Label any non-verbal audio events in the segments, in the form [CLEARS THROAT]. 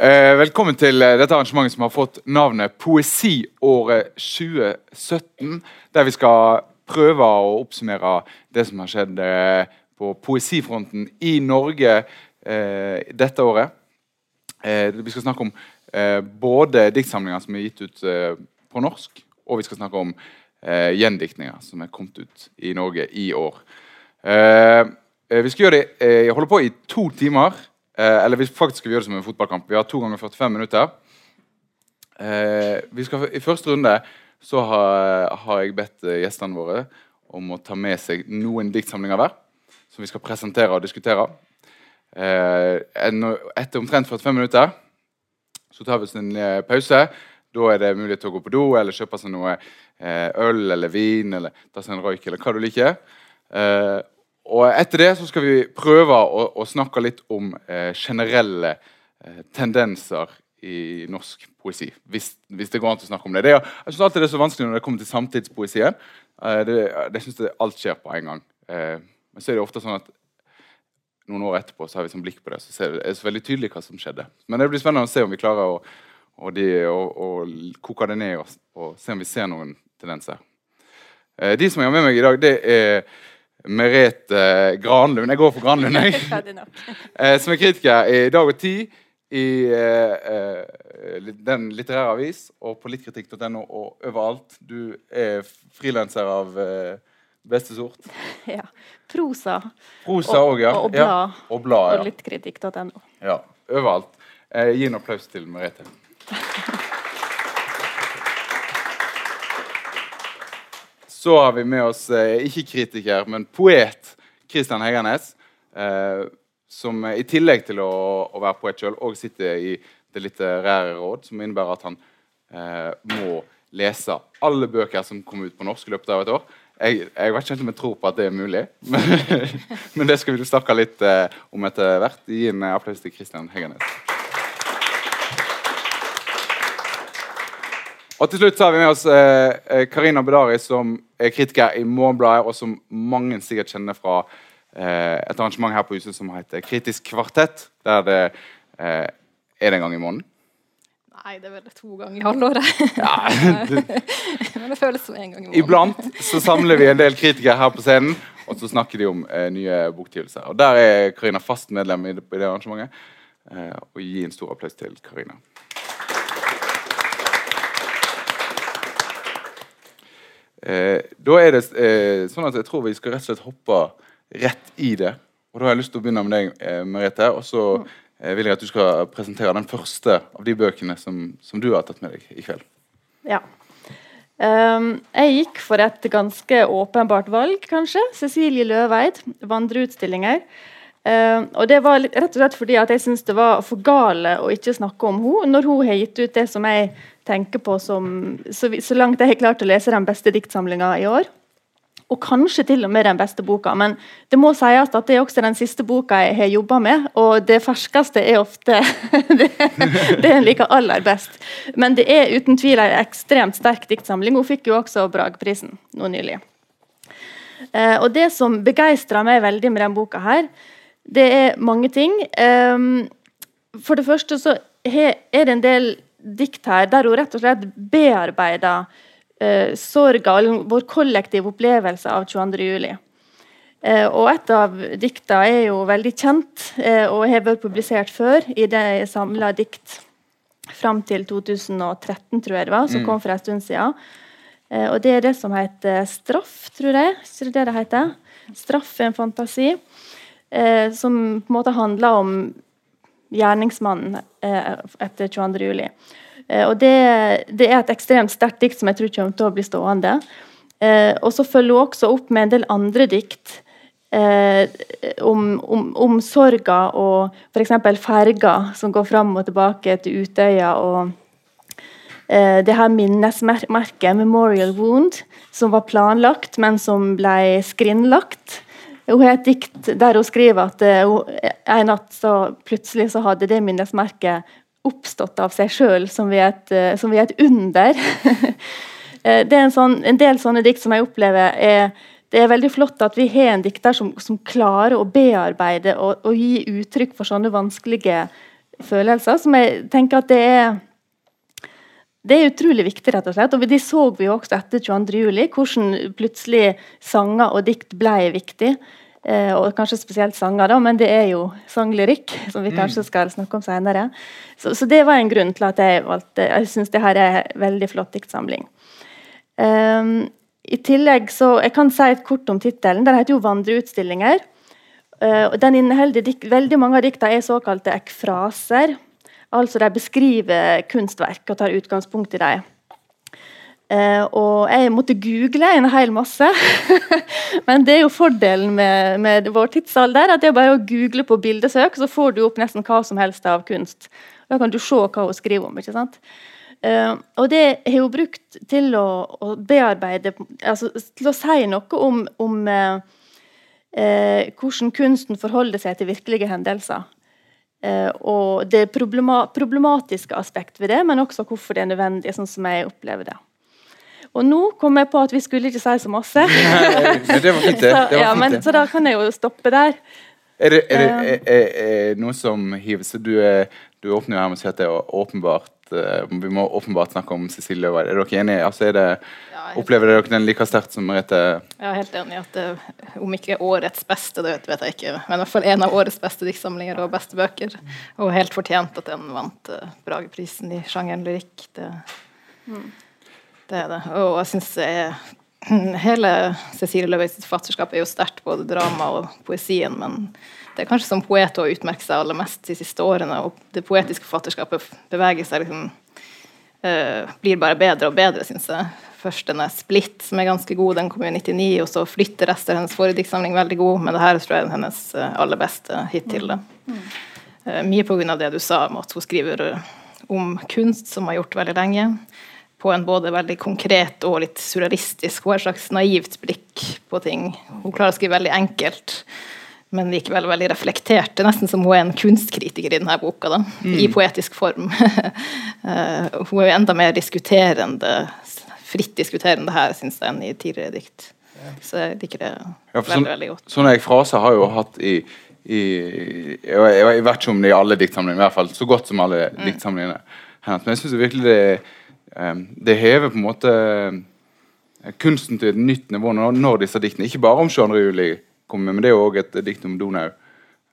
Eh, velkommen til eh, dette arrangementet som har fått navnet Poesiåret 2017. Der vi skal prøve å oppsummere det som har skjedd eh, på poesifronten i Norge dette året. Vi skal snakke om både diktsamlinger som er gitt ut på norsk, og vi skal snakke om gjendiktninger som er kommet ut i Norge i år. vi skal gjøre det, holde på i to timer. Eh, eller vi faktisk skal gjøre det som en fotballkamp. Vi har to ganger 45 minutter. Eh, skal, I første runde så har, har jeg bedt eh, gjestene våre om å ta med seg noen diktsamlinger hver. Som vi skal presentere og diskutere. Eh, etter omtrent 45 minutter så tar vi oss en eh, pause. Da er det mulighet til å gå på do eller kjøpe seg noe eh, øl eller vin eller ta seg en røyk eller hva du liker. Og Etter det så skal vi prøve å, å snakke litt om eh, generelle eh, tendenser i norsk poesi. Hvis, hvis, det går an å snakke om det. det er, jeg synes alltid det er så vanskelig når det kommer til samtidspoesien. Eh, det, det synes jeg alt skjer på en gang. Eh, men så er det ofte sånn at noen år etterpå så har vi sånn blikk på det, så er det så veldig tydelig hva som skjedde. Men det blir spennende å se om vi klarer å, å, de, å, å koke det ned og, og, se om vi ser noen tendenser. Eh, de som jeg har med meg i dag, det er Merete Granlund. Jeg går for Granlund, jeg. [LAUGHS] [LAUGHS] Eh, som er kritiker i Dag og Tid, i eh, eh, den litterære avis, og på littkritikk.no og overalt. Du er frilanser av eh, beste sort. [LAUGHS] Ja. Prosa. Prosa og, også, ja. og, blad. Ja. Og, blad, ja. og littkritikk.no. Ja. Overalt. Eh, gi en applaus til Merete. Så har vi med oss eh, ikke kritiker, men poet Kristian Heggernes. Eh, som i tillegg til å, å være poet sjøl òg sitter i Det litterære råd, som innebærer at han eh, må lese alle bøker som kommer ut på norsk i løpet av et år. Jeg, jeg vet ikke om jeg tror på at det er mulig, [LAUGHS] men, men det skal vi snakke litt om etter hvert. Gi en applaus til Kristian Heggernes. Og til slutt så har vi med oss eh, eh, Karina eh, Bedari, som er kritiker i Morgenbladet, og som mange sikkert kjenner fra eh, et arrangement her på huset som heter Kritisk kvartett, der det eh, er det en gang i måneden. Nei, det er vel to ganger i halvåret. Ja, [LAUGHS] Men det føles som en gang i måneden. Iblant så samler vi en del kritikere her på scenen, og så snakker de om eh, nye bokutgivelser. Og der er Karina fast medlem i det, i det arrangementet. og gi en stor applaus til Karina. Eh, da er det eh, sånn at jeg tror vi skal rett og slett hoppe rett i det. Og Da har jeg lyst til å begynne med deg, eh, Merete. Og så eh, vil jeg at du skal presentere den første av de bøkene som, som du har tatt med deg i kveld. Ja. Um, jeg gikk for et ganske åpenbart valg, kanskje. Cecilie Løveid, 'Vandreutstillinger'. Uh, og det var rett og slett fordi at jeg syns det var for gale å ikke snakke om henne når hun har gitt ut det som jeg tenker på som så, så langt jeg har klart å lese den beste diktsamlinga i år. Og kanskje til og med den beste boka. Men det må sies at det er også den siste boka jeg har jobba med. Og det ferskeste er ofte [LAUGHS] det, det en liker aller best. Men det er uten tvil en ekstremt sterk diktsamling. Hun fikk jo også Bragprisen nå nylig. Eh, og det som begeistra meg veldig med denne boka, her, det er mange ting. Um, for det første så er det en del dikt her der hun rett og slett bearbeider eh, sorga, vår kollektive opplevelse av 22. juli. Eh, og et av dikta er jo veldig kjent eh, og har vært publisert før i det samla dikt fram til 2013, tror jeg det var, som mm. kom for en stund siden. Eh, og det er det som heter 'Straff', tror jeg. Ikke det det heter? 'Straff er en fantasi' eh, som på en måte handler om gjerningsmannen eh, etter 22. juli. Eh, og det, det, er et ekstremt sterkt dikt som jeg tror kommer til å bli stående. Eh, og så følger hun også opp med en del andre dikt eh, om, om, om, sorga og f.eks. ferga som går fram og tilbake til Utøya. og eh, det her minnesmerket, 'Memorial Wound', som var planlagt, men som ble skrinlagt. Hun har et dikt der hun skriver at uh, en natt så plutselig så hadde det minnesmerket oppstått av seg sjøl, som, uh, som ved et under. [LAUGHS] Eh, det er en, sånn, en, del sånne dikt som jeg opplever er det er veldig flott at vi har en dikter som, som klarer å bearbeide og, og, gi uttrykk for sånne vanskelige følelser som jeg tenker at det er det er utrolig viktig, rett og slett. Og det så vi jo også etter 22. juli, hvordan plutselig sanger og dikt ble viktig. Eh, og kanskje spesielt sanger, da, men det er jo sanglyrikk, som vi mm. kanskje skal snakke om senere. Så, så, det var en grunn til at jeg valgte Jeg syns det her er en veldig flott diktsamling. Um, I tillegg så Jeg kan si et kort om tittelen. Den heter jo 'Vandreutstillinger'. Uh, den inneholder Veldig mange av diktene er såkalte ekfraser. Altså de beskriver kunstverk og tar utgangspunkt i dem. Uh, og jeg måtte google en hel masse. [LAUGHS] Men det er jo fordelen med, med, vår tidsalder, at det er bare å google på bildesøk, så får du opp nesten hva som helst av kunst. Da kan du se hva hun skriver om. ikke sant? Eh, og det har hun brukt til å, å, bearbeide altså Til å si noe om, om eh, hvordan kunsten forholder seg til virkelige hendelser. Uh, og det problema problematiske aspekt ved det, men også hvorfor det er nødvendig, sånn som jeg opplever det. Og nå kom jeg på at vi skulle ikke si så masse. Nei, det var fint, det. [LAUGHS] det var ja, fint, men, så da kan jeg jo stoppe der. Er det, er det er, er, er noe som hiver seg? Du, du åpner jo her med å si at det er åpenbart uh, Vi må åpenbart snakke om Cecilie Løvaid. Er dere enige? Altså, det, ja, opplever dere den like sterkt som Merete? Er helt enig at det, om ikke årets beste, det vet jeg ikke, men i hvert fall en av årets beste diktsamlinger og beste bøker. Og helt fortjent at den vant uh, Brageprisen i sjangeren lyrikk. Det, mm. Det, er det. Og jeg syns [CLEARS THROAT] hele Cecilie Løveis forfatterskap er jo sterkt, både drama og poesien, men det er kanskje som poet å utmerke seg aller mest de siste årene. Og det poetiske forfatterskapet beveger seg liksom uh, Blir bare bedre og bedre, syns jeg. Først denne Split, som er ganske god, den kom i 99, og så flytter resten av hennes forrige diktsamling veldig god, men det her tror jeg er hennes eh, aller beste hittil. Mm. Uh, mye pga. det du sa om at hun skriver om kunst, som har gjort veldig lenge på en både veldig konkret og litt surrealistisk og et slags naivt blikk på ting. Hun klarer å skrive veldig enkelt men likevel veldig reflektert. Det er nesten som hun er en kunstkritiker i denne boka, da, mm. i poetisk form. uh, [LAUGHS] hun er jo enda mer diskuterende, fritt diskuterende her, syns jeg, enn i tidligere dikt. Så jeg liker det ja, veldig, sånn, veldig godt. Sånne fraser har jeg jo hatt i, i jeg, jeg, vet ikke om det er i alle diktsamlingene, i hvert fall så godt som alle mm. diktsamlingene. Men jeg syns virkelig det, um, det hever på en måte kunsten til et nytt nivå når, disse diktene, ikke bare om 22. juli kommer. Men det er òg et dikt om Donau.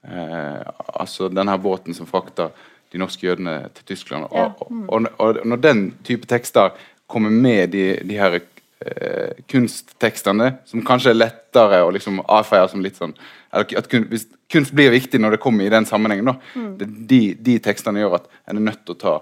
Eh, altså denne båten som frakter de norske jødene til Tyskland. Ja. Mm. Og, og, og, når den type tekster kommer med de, de her eh, kunsttekstene, som kanskje er lettere å liksom avfeie som litt sånn at kunst, kunst blir viktig når det kommer i den sammenhengen, da, mm. det, de, de, tekstene gjør at en er nødt til å ta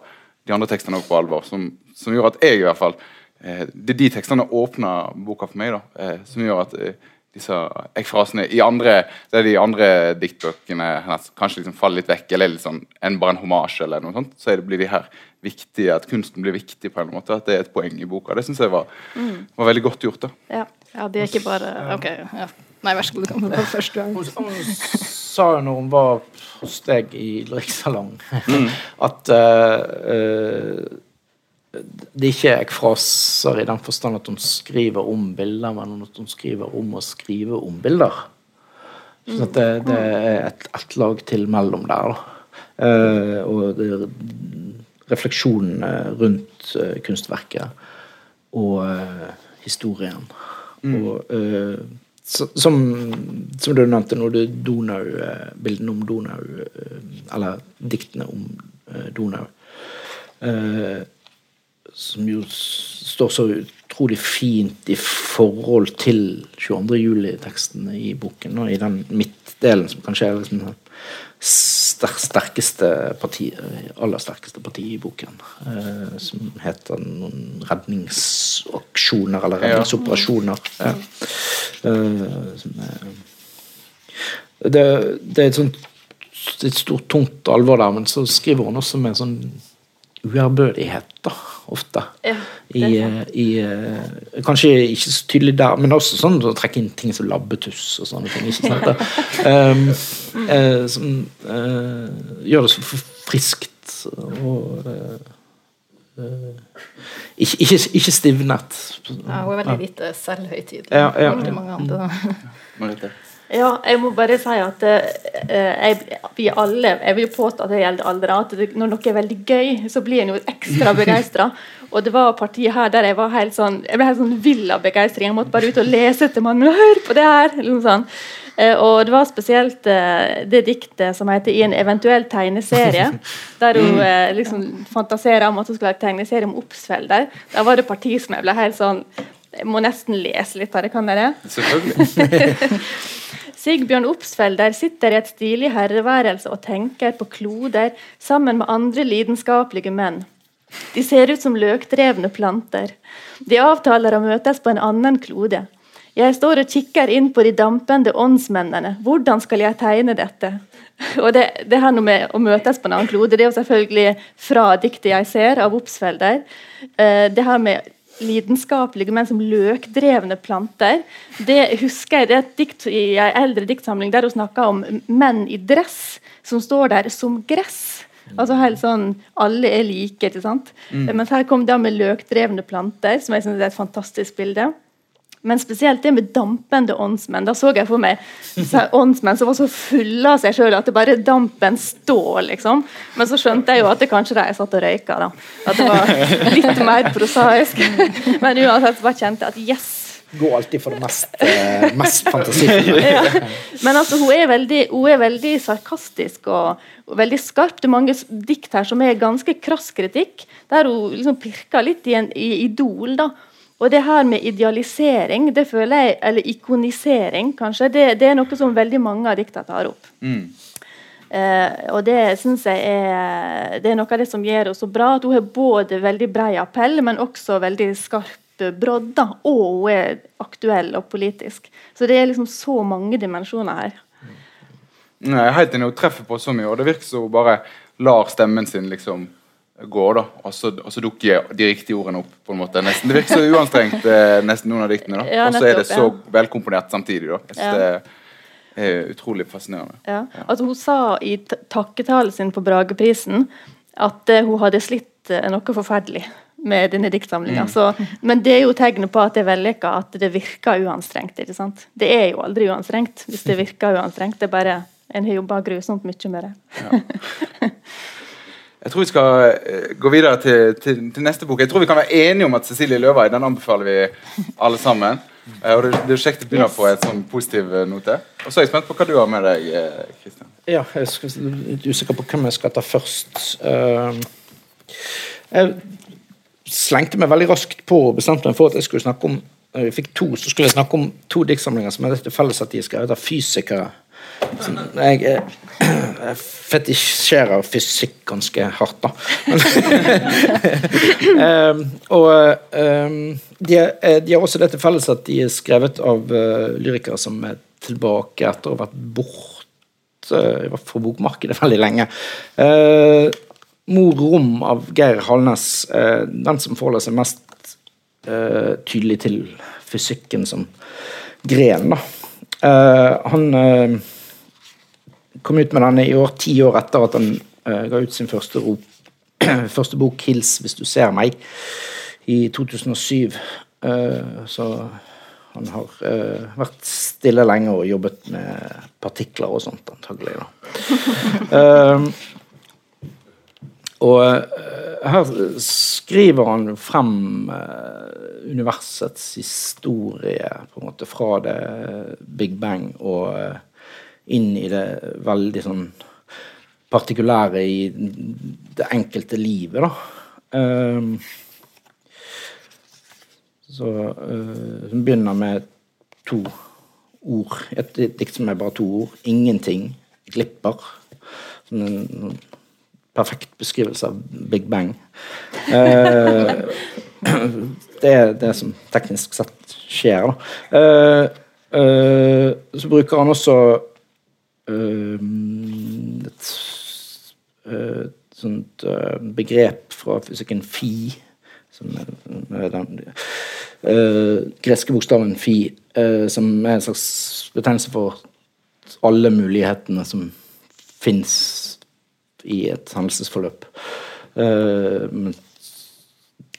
de andre tekstene også på alvor. Som, som gjør at jeg i hvert fall eh, det, De tekstene åpner boka for meg, da, eh, som gjør at eh, disse ekfrasene i andre, det er de andre diktbøkene kanskje liksom faller litt vekk, eller litt sånn, en, bare en homasj, eller noe sånt, så det, blir de her viktige, at kunsten blir viktig på en måte. At det er et poeng i boka. Det syns jeg var, mm. var, veldig godt gjort. da. Ja. ja, de er ikke bare Ok. Ja. Nei, vær så god. Du kan få gang? Hun sa jo når hun var hos deg i drikkesalong, mm. [LAUGHS] at uh, det det er ikke ekfraser i den forstand at hun skriver om bilder, men at hun skriver om å skrive om bilder. Så det, det, er et, et, lag til mellom der. Uh, og det, refleksjonene rundt uh, kunstverket og uh, historien. Mm. Og som, som, du nevnte nå, du Donau, bildene om Donau, eller diktene om Donau. Uh, som jo står så utrolig fint i forhold til 22. juli-tekstene i boken, og i den midtdelen som kanskje er liksom sterkeste parti, aller sterkeste parti i boken. Eh, som heter noen redningsaksjoner eller redningsoperasjoner. Ja. Eh, det, det, er et sånt et stort, tungt alvor der, men så skriver hun også med sånn uærbødighet, ofte. Ja, I, i, eh, kanskje ikke så tydelig der, men også sånn å trekke inn ting som labbetuss og sånne ting. ikke sant? um, [LAUGHS] uh, som uh, gjør det så friskt og uh, ikke, ikke, ikke, stivnet. Ja, hun er veldig lite selvhøytidelig. Ja, ja. Mange andre. Ja, jeg må bare si at eh, jeg, vi alle Jeg vil påstå at det gjelder alle. At når noe er veldig gøy, så blir en jo ekstra [LAUGHS] begeistra. Og det var partiet her der jeg var helt sånn Jeg ble helt sånn vill av begeistring. Jeg måtte bare ut og lese etter mannen. Hør på det her! Eh, og det var spesielt eh, det diktet som heter 'I en eventuell tegneserie'. Der hun [LAUGHS] eh, liksom fantaserer om at hun skulle lage tegneserie om Obsfelder. Da var det parti som jeg ble helt sånn Jeg må nesten lese litt av det, kan jeg det? Selvfølgelig. [LAUGHS] Sigbjørn Obsfelder sitter i et stilig herreværelse og tenker på kloder sammen med andre lidenskapelige menn. De ser ut som løkdrevne planter. De avtaler å møtes på en annen klode. Jeg står og kikker inn på de dampende åndsmennene. Hvordan skal jeg tegne dette? [LAUGHS] Og det, det her med å møtes på en annen klode, det er jo selvfølgelig fra diktet jeg ser, av Obsfelder. Eh, det her med lidenskapelige, men som løkdrevne planter. Det husker jeg, det er et dikt i en eldre diktsamling der hun snakker om menn i dress som står der som gress. Altså helt sånn, Alle er like. ikke sant? Mm. Mens her kom det med løkdrevne planter, som jeg synes er et fantastisk bilde. Men spesielt det med dampende åndsmenn. Da så jeg for meg åndsmenn som var så fulle av seg sjøl at det bare dampen står, liksom. Men så skjønte jeg jo at det kanskje de satt og røyka, da. At det var litt mer prosaisk. Men uansett bare kjente jeg at yes, går alltid for det mest, eh, mest fantasifulle. [LAUGHS] ja. Men altså, hun er veldig, hun er veldig sarkastisk og, og, veldig skarp. Det er mange dikt her som er ganske krass kritikk, der hun liksom pirker litt i en i idol. da og det her med idealisering, det føler jeg, eller ikonisering, kanskje, det, det er noe som veldig mange av dikta tar opp. Mm. Uh, og det syns jeg er, det er noe av det som gjør henne så bra. At hun har både veldig bred appell, men også veldig skarp brodd. Og hun er aktuell og politisk. Så det er liksom så mange dimensjoner her. Nei, Helt enig. hun treffer på så mye, og det virker som hun bare lar stemmen sin liksom går, da. Og så, og så, dukker de riktige ordene opp. på en måte. Nesten, det virker så uanstrengt, eh, nesten noen av diktene. da. Ja, og så er det så ja. velkomponert samtidig. da. Jeg synes ja. Det er utrolig fascinerende. Ja. Altså, hun sa i takketalen sin på Brageprisen at uh, hun hadde slitt uh, noe forferdelig med denne diktsamlinga. Mm. Men det er jo tegnet på at det er vellykka, at det virker uanstrengt. ikke sant? Det er jo aldri uanstrengt hvis det virker uanstrengt. Det er bare en har jobba grusomt mye med det. Ja. [LAUGHS] Jeg tror vi skal eh, gå videre til, til, til, neste bok. Jeg tror vi kan være enige om at Cecilie Løvaid den anbefaler vi alle sammen. Eh, og det, det er kjekt å begynne yes. på et sånn positiv eh, note. Og så er jeg spent på hva du har med deg, Kristian. Ja, jeg er litt usikker på hvem jeg skal ta først. Jeg slengte meg veldig raskt på og bestemte meg for at jeg skulle snakke om jeg fikk to, så skulle jeg snakke om to diktsamlinger som er felles at de skal av fysikere jeg, [CLEARS THROAT] jeg fetisjerer fysikk ganske hardt, da. um, [LAUGHS] og um, de, de, har også det til felles at de er skrevet av uh, lyrikere som er tilbake etter å ha vært borte uh, fra bokmarkedet [LAUGHS] veldig lenge. Uh, Mor Rom av Geir Halnes, uh, den som forholder seg mest tydelig til fysikken som gren. da. han kom ut med denne i år, ti år etter at han uh, ga ut sin første, ro, [CLEARS THROAT] første, bok 'Hils hvis du ser meg', i 2007. Uh, eh, så han har uh, vært stille lenge og jobbet med partikler og sånt, antagelig. [LAUGHS] og her skriver han frem universets historie på en måte fra det Big Bang og inn i det veldig sånn partikulære i det enkelte livet, da. Um, så uh, Hun begynner med to ord. Et dikt som er bare to ord. 'Ingenting'. 'Glipper'. Som en, en perfekt beskrivelse av Big Bang. Uh, [CLEARS THROAT] det er det som teknisk sett skjer, da. Uh, så bruker han også et, et sånt begrep fra fysikken fi, som er den uh, greske bokstaven fi, uh, som er en slags betegnelse for alle mulighetene som fins i et hendelsesforløp. Uh,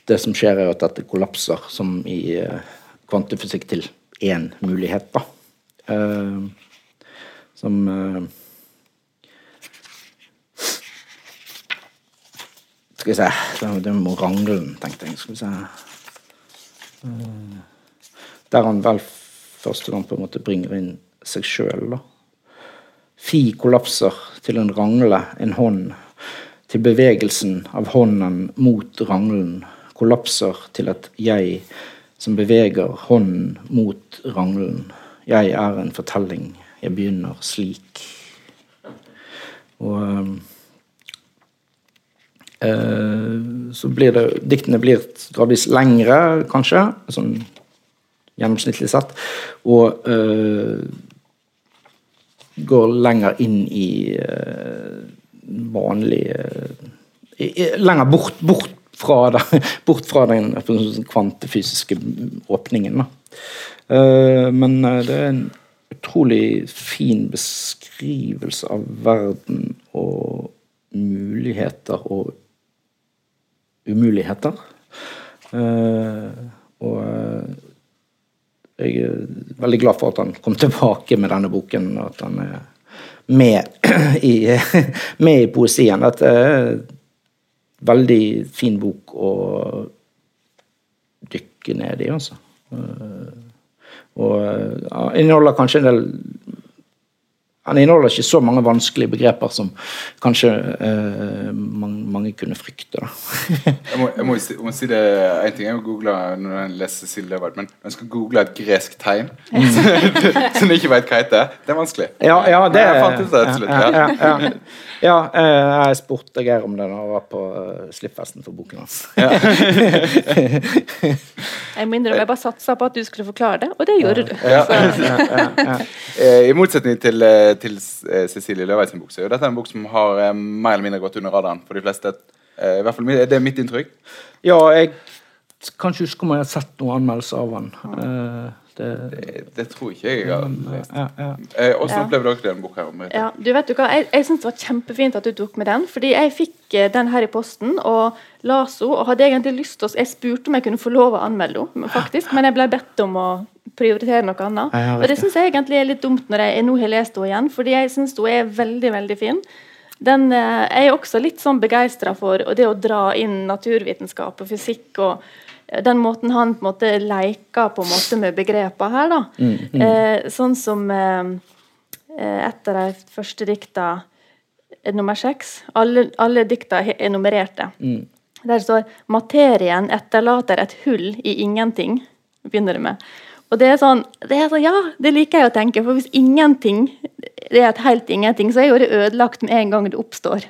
det som skjer, er at dette kollapser, som i kvantefysikk, til én mulighet. da. Som eh, Skal vi se Det det er Morangelen, tenkte jeg. Skal vi se Eh, Der han vel første gang på en måte bringer inn seg sjøl, da. Fi kollapser til en rangle, en hånd, til bevegelsen av hånden mot ranglen. kollapser til et jeg som beveger hånden mot ranglen. Jeg er en fortelling, jeg begynner slik. Og eh, så blir det Diktene blir gradvis lengre, kanskje, sånn gjennomsnittlig sett. Og eh, går lenger inn i eh, vanlig i, i, Lenger bort, bort fra, det, [LAUGHS] bort fra den kvantefysiske åpningen. Da. Eh, men eh, det er en utrolig fin beskrivelse av verden og muligheter og umuligheter. Eh, og eh, jeg er veldig glad for at han kom tilbake med denne boken, og at han er med [CLEARS THROAT] i, [LAUGHS] med i poesien. Dette er en veldig fin bok å dykke ned i, altså. Eh, Og ja, inneholder kanskje en del Han inneholder ikke så mange vanskelige begreper som kanskje eh, mange, mange kunne frykte. Da. [LAUGHS] Jeg må, jeg må, si, jeg må si det En ting Jeg å google når jeg leser Cecilie Løvaert, men når jeg skal google et gresk tegn [LAUGHS] [LAUGHS] som jeg ikke vet hva heter, det er vanskelig. Ja, ja, det Jeg fant ut det til Ja, ja. ja, ja. ja eh, jeg spurte Geir om det da jeg var på uh, slippfesten for boken hans. Jeg må innrømme jeg bare satsa på at du skulle forklare det, og det gjorde du. Ja. Så, Eh, I motsetning til, eh, til eh, Cecilie Løveis sin bok, så er jo dette en bok som har eh, mer eller mindre gått under radaren for de fleste. Eh, I hvert fall er Det er mitt inntrykk. Ja, jeg kan ikke huske om jeg har sett noen anmeldelser av han. Eh, det, Det, det tror ikke jeg jeg har lest. ja, ja. Eh, Hvordan Ja. opplevde dere den boka? ja, du vet du hva, Jeg, jeg syns det var kjempefint at du tok med den, fordi jeg fikk eh, den her i posten og las henne, og hadde egentlig lyst til å Jeg spurte om jeg kunne få lov å anmelde henne, faktisk, men jeg ble bedt om å prioritere noe annet. Og det syns jeg egentlig er litt dumt når jeg nå har lest henne igjen, fordi jeg syns hun er veldig, veldig fin. Den er jeg også litt sånn begeistra for og det å dra inn naturvitenskap og fysikk og eh, den måten han på en måte leker på en måte med begrepene her. da. Eh, sånn som eh, et av de første dikta, nummer seks. Alle, alle dikta er nummererte. Der står 'Materien etterlater et hull i ingenting'. begynner det med. Og det er sånn, det er sånn, Ja, det liker jeg å tenke, for hvis ingenting det er et helt ingenting, så er jo det ødelagt med en gang det oppstår.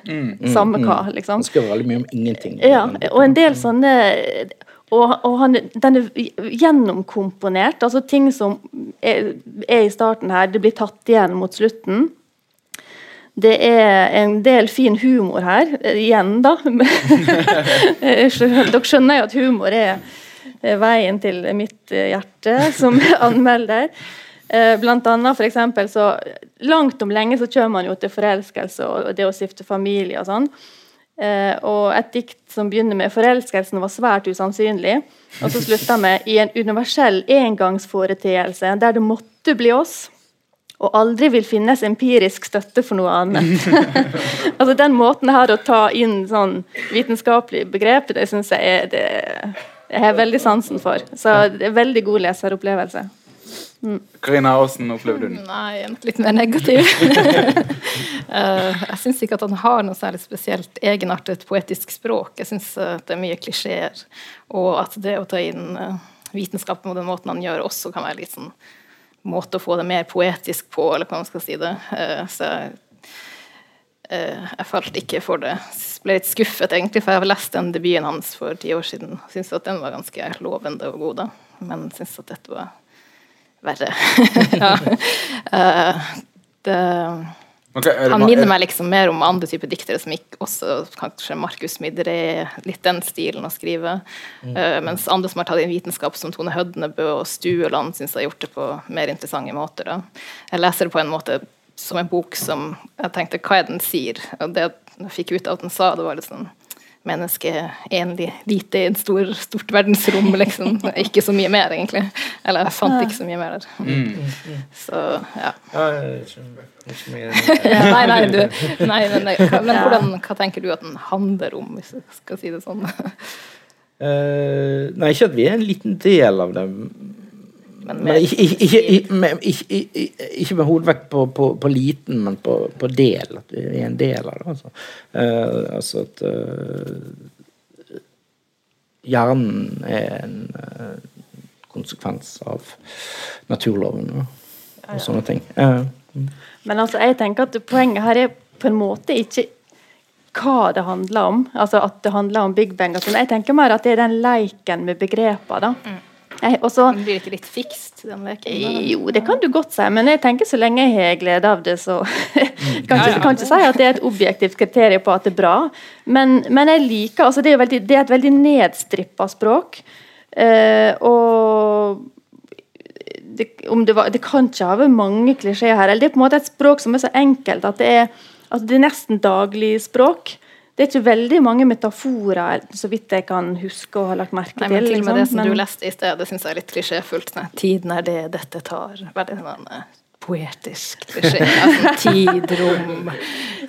Samme hva, liksom. Han skriver veldig mye om ingenting. Ja, og en del sånne og, og han, den er gjennomkomponert. altså Ting som er, er i starten her, det blir tatt igjen mot slutten. Det er en del fin humor her, eh, igjen, da. [LAUGHS] Dere skjønner jo at humor er eh, veien til mitt eh, hjerte som anmelder. Eh, Blant annet for eksempel, så Langt om lenge så kjører man jo til forelskelse og det å stifte familie og sånn. Eh, og et dikt som begynner med 'forelskelsen var svært usannsynlig', og så slutter med 'i en universell engangsforeteelse der det måtte bli oss' og aldri vil finnes empirisk støtte for noe annet. [LAUGHS] altså Den måten her å ta inn sånn vitenskapelig begrep, det syns jeg er det, jeg har veldig sansen for. Så det er veldig god leseropplevelse. Karina, hvordan opplevde du den? [LAUGHS] Nei, litt mer negativ. [LAUGHS] Eh, jeg syns ikke at han har noe særlig spesielt egenartet poetisk språk. Jeg syns det er mye klisjeer, og at det å ta inn eh, vitenskap på den måten han gjør, også kan være litt sånn måte å få det mer poetisk på, eller hva man skal si det. Eh, så eh, jeg falt ikke for det. Jeg Ble litt skuffet, egentlig, for jeg har lest den debuten hans for ti år siden. Syns at den var ganske lovende og god, da. Men syns at dette var verre. [LAUGHS] ja. Eh, det, Ok, er han minner er- meg liksom mer om andre typer diktere som ikke også kanskje Markus Midre, litt den stilen å skrive. Eh, mens andre som har tatt inn vitenskap, som Tone Hødnebø og Stueland, syns jeg har gjort det på mer interessante måter. Da. Jeg leser det på en måte som en bok som jeg tenkte hva er det den sier? Og det jeg fikk ut av at den sa, det var litt sånn menneske enlig lite i et stor, stort verdensrom, liksom. Ikke så mye mer, egentlig. Eller jeg fant ikke så mye mer der. Mm. Så, ja. [LAUGHS] Nei, nei, du, nei men, men hvordan, hva tenker du at den handler om, hvis jeg skal si det sånn? Uh, nei, ikke at vi er en liten del av det. Men Men ikke, ikke, ikke, ikke, med- ikke, ikke, ikke med hovedvekt på, på, på liten, men på, på del. At vi er en del av det. Altså, uh, altså at uh, hjernen er en uh, konsekvens av naturloven og, og sånne ting. Eh, Men altså, jeg tenker at poenget her er på en måte ikke hva det handler om. Altså at det handler om Big Bang. og sånn. Jeg tenker mer at det er den leiken med begreper. da. Jeg, og så, Men Blir det ikke litt fikst, den leken? da? jo, det kan du godt si, men jeg tenker så lenge jeg har glede av det, så [LAUGHS] kan ikke, kan ikke si at det er et objektivt kriterium på at det er bra. Men, men jeg liker altså det er, veldig, det er et veldig nedstrippa språk. Eh, og det, om det, var, det kan ikke ha vært mange klisjeer her. Eller det er på en måte et språk som er så enkelt at det er, altså det er nesten dagligspråk. Det er ikke veldig mange metaforer, så vidt jeg kan huske og har lagt merke Nei, men til. til og med det liksom. som Men- du leste i sted, det syns jeg er litt klisjéfullt. Sånn, Tiden er det dette tar. Veldig sånn eh, poetisk klisjé. [LAUGHS] Altså, tid, rom,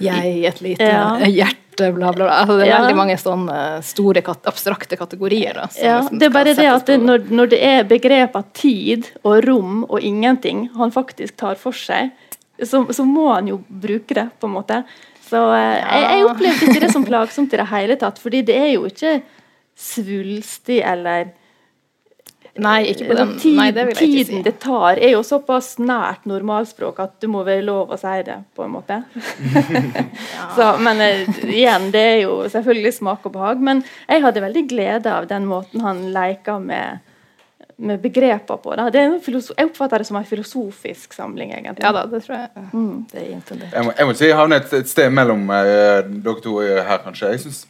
jeg, et lite Ja. hjerte, bla, bla, bla. Altså, det er Ja. veldig mange sånne store, kat abstrakte kategorier. Da, Ja, liksom det er bare det at det, når, når det er begrepet tid og rom og ingenting han faktisk tar for seg, så, så må han jo bruke det, på en måte. Så eh, jeg, jeg opplevde ikke det som plagsomt i det hele tatt, fordi det er jo ikke svulstig eller Nei, ikke på den. Tid- Nei, det vil jeg ikke Tiden det tar, er jo såpass nært normalspråk at du må være lov å si det, på en måte. [LAUGHS] Så, men eh, igjen, det er jo selvfølgelig smak og behag. Men jeg hadde veldig glede av den måten han leker med, med begreper på. Da. Det er en jeg oppfatter det som en filosofisk samling, egentlig. Ja da, det tror jeg det er intendert. Jeg må, jeg må si jeg havner et, et sted mellom uh, dere to eh, her, kanskje. Jeg synes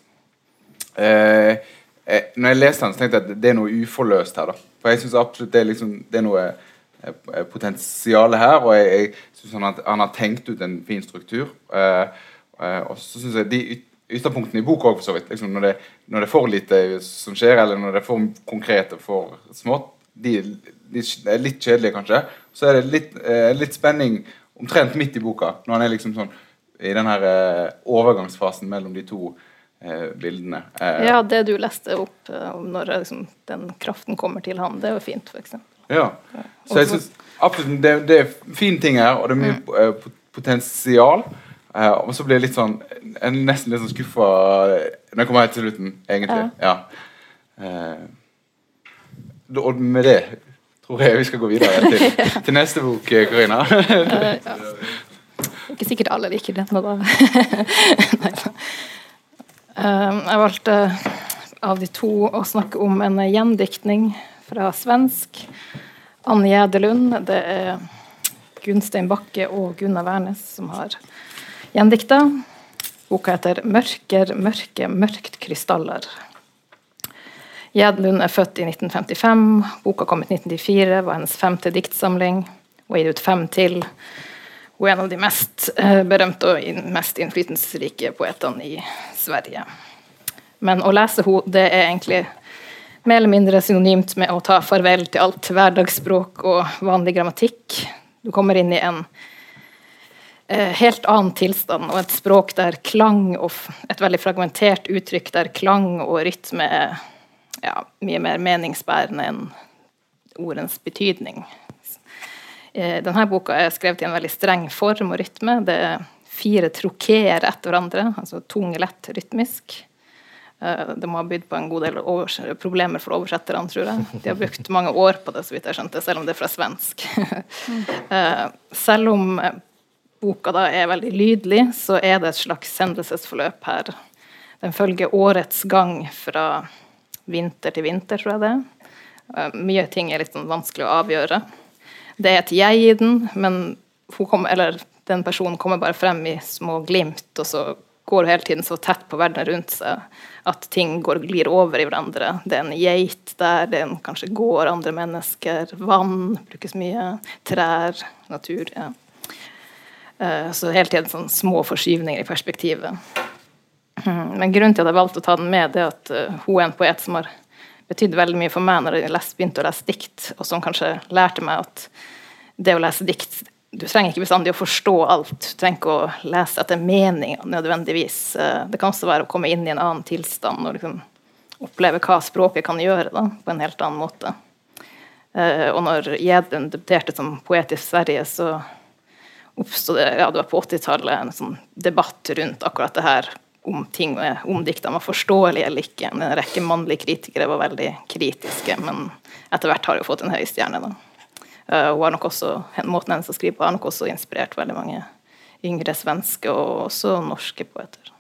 uh, eh, Når jeg leste den, så tenkte jeg at det er noe uforløst her. da For jeg syns absolutt det er, liksom, det er noe uh, potensial her. Og jeg, jeg syns han, han har tenkt ut en fin struktur. Eh, eh, og så syns jeg de yt- ytterpunktene i boka òg, for så vidt. Liksom når, det, når det er for lite som skjer, eller når det er for konkret og for smått, de, er litt kjedelige, kanskje. Så er det litt, eh, litt spenning omtrent midt i boka, når han er liksom sånn i den her eh, overgangsfasen mellom de to eh, bildene. Eh, Ja, det du leste opp eh, om når liksom, den kraften kommer til han, det er jo fint, eksempel. Ja. Så jeg synes absolutt det, det er fine ting her, og det er mye mm. potensial. Eh, og så blir jeg litt sånn Jeg er nesten litt sånn skuffa når jeg kommer helt til slutten, egentlig. Ja. Eh, da- og med det tror jeg vi skal gå videre til, [LAUGHS] til neste bok, eh, Karina. Eh, [LAUGHS] ja. [LAUGHS] Ikke sikkert alle liker den, da. Da. Eh, jeg valgte av de to å snakke om en gjendiktning fra svensk. Anne Gjedelund. Det er Gunstein Bakke og Gunnar Wærnes som har gjendikta. Boka heter 'Mørker, mørke, mørkt krystaller'. Gjedelund er født i 1955. Boka kom i 1994, var hennes femte diktsamling. Hun har gitt ut fem til. Hun er en av de mest eh, berømte og mest innflytelsesrike poetene i Sverige. Men å lese henne, det er egentlig mer eller mindre synonymt med å ta farvel til alt hverdagsspråk og vanlig grammatikk. Du kommer inn i en eh, helt annen tilstand og et språk der klang og et veldig fragmentert uttrykk der klang og rytme er ja, mye mer meningsbærende enn ordens betydning. Eh, Denne boka er skrevet i en veldig streng form og rytme. Det er fire trokeer etter hverandre, altså tung, lett, rytmisk. Eh, Det må ha bydd på en god del problemer for oversetterne, tror jeg. De har brukt mange år på det, så vidt jeg skjønte, selv om det er fra svensk. [LAUGHS] Eh, Selv om boka da er veldig lydlig, så er det et slags hendelsesforløp her. Den følger årets gang fra vinter til vinter, tror jeg det. Eh, Mye ting er litt sånn vanskelig å avgjøre. Det er et jeg i den, men eller den personen kommer bare frem i små glimt, og så går hun hele tiden så tett på verden rundt seg at ting går, glir over i hverandre. Det er en geit der, det er en, kanskje går andre mennesker, vann brukes mye, trær, natur. ja. Eh, Så hele tiden sånn små forskyvninger i perspektivet. [CLEARS THROAT] Men grunnen til at jeg valgte å ta den med, det er at uh, hun er en poet som har betydd veldig mye for meg når jeg begynte å lese dikt, og som kanskje lærte meg at det å lese dikt Du trenger ikke bestandig å forstå alt, du trenger ikke å lese etter meninga nødvendigvis. Uh, det kan også være å komme inn i en annen tilstand og liksom oppleve hva språket kan gjøre, da, på en helt annen måte. Uh, og når Gjedlund debuterte som poet i Sverige, så oppstod det ja, det var på 80-tallet en sånn debatt rundt akkurat det her om ting om diktene var forståelige eller ikke. En rekke mannlige kritikere var veldig kritiske, men etter hvert har hun fått en høy stjerne. Da. Uh, hun har nok også, Måten hennes å skrive på har nok også inspirert veldig mange yngre svenske og også norske poeter.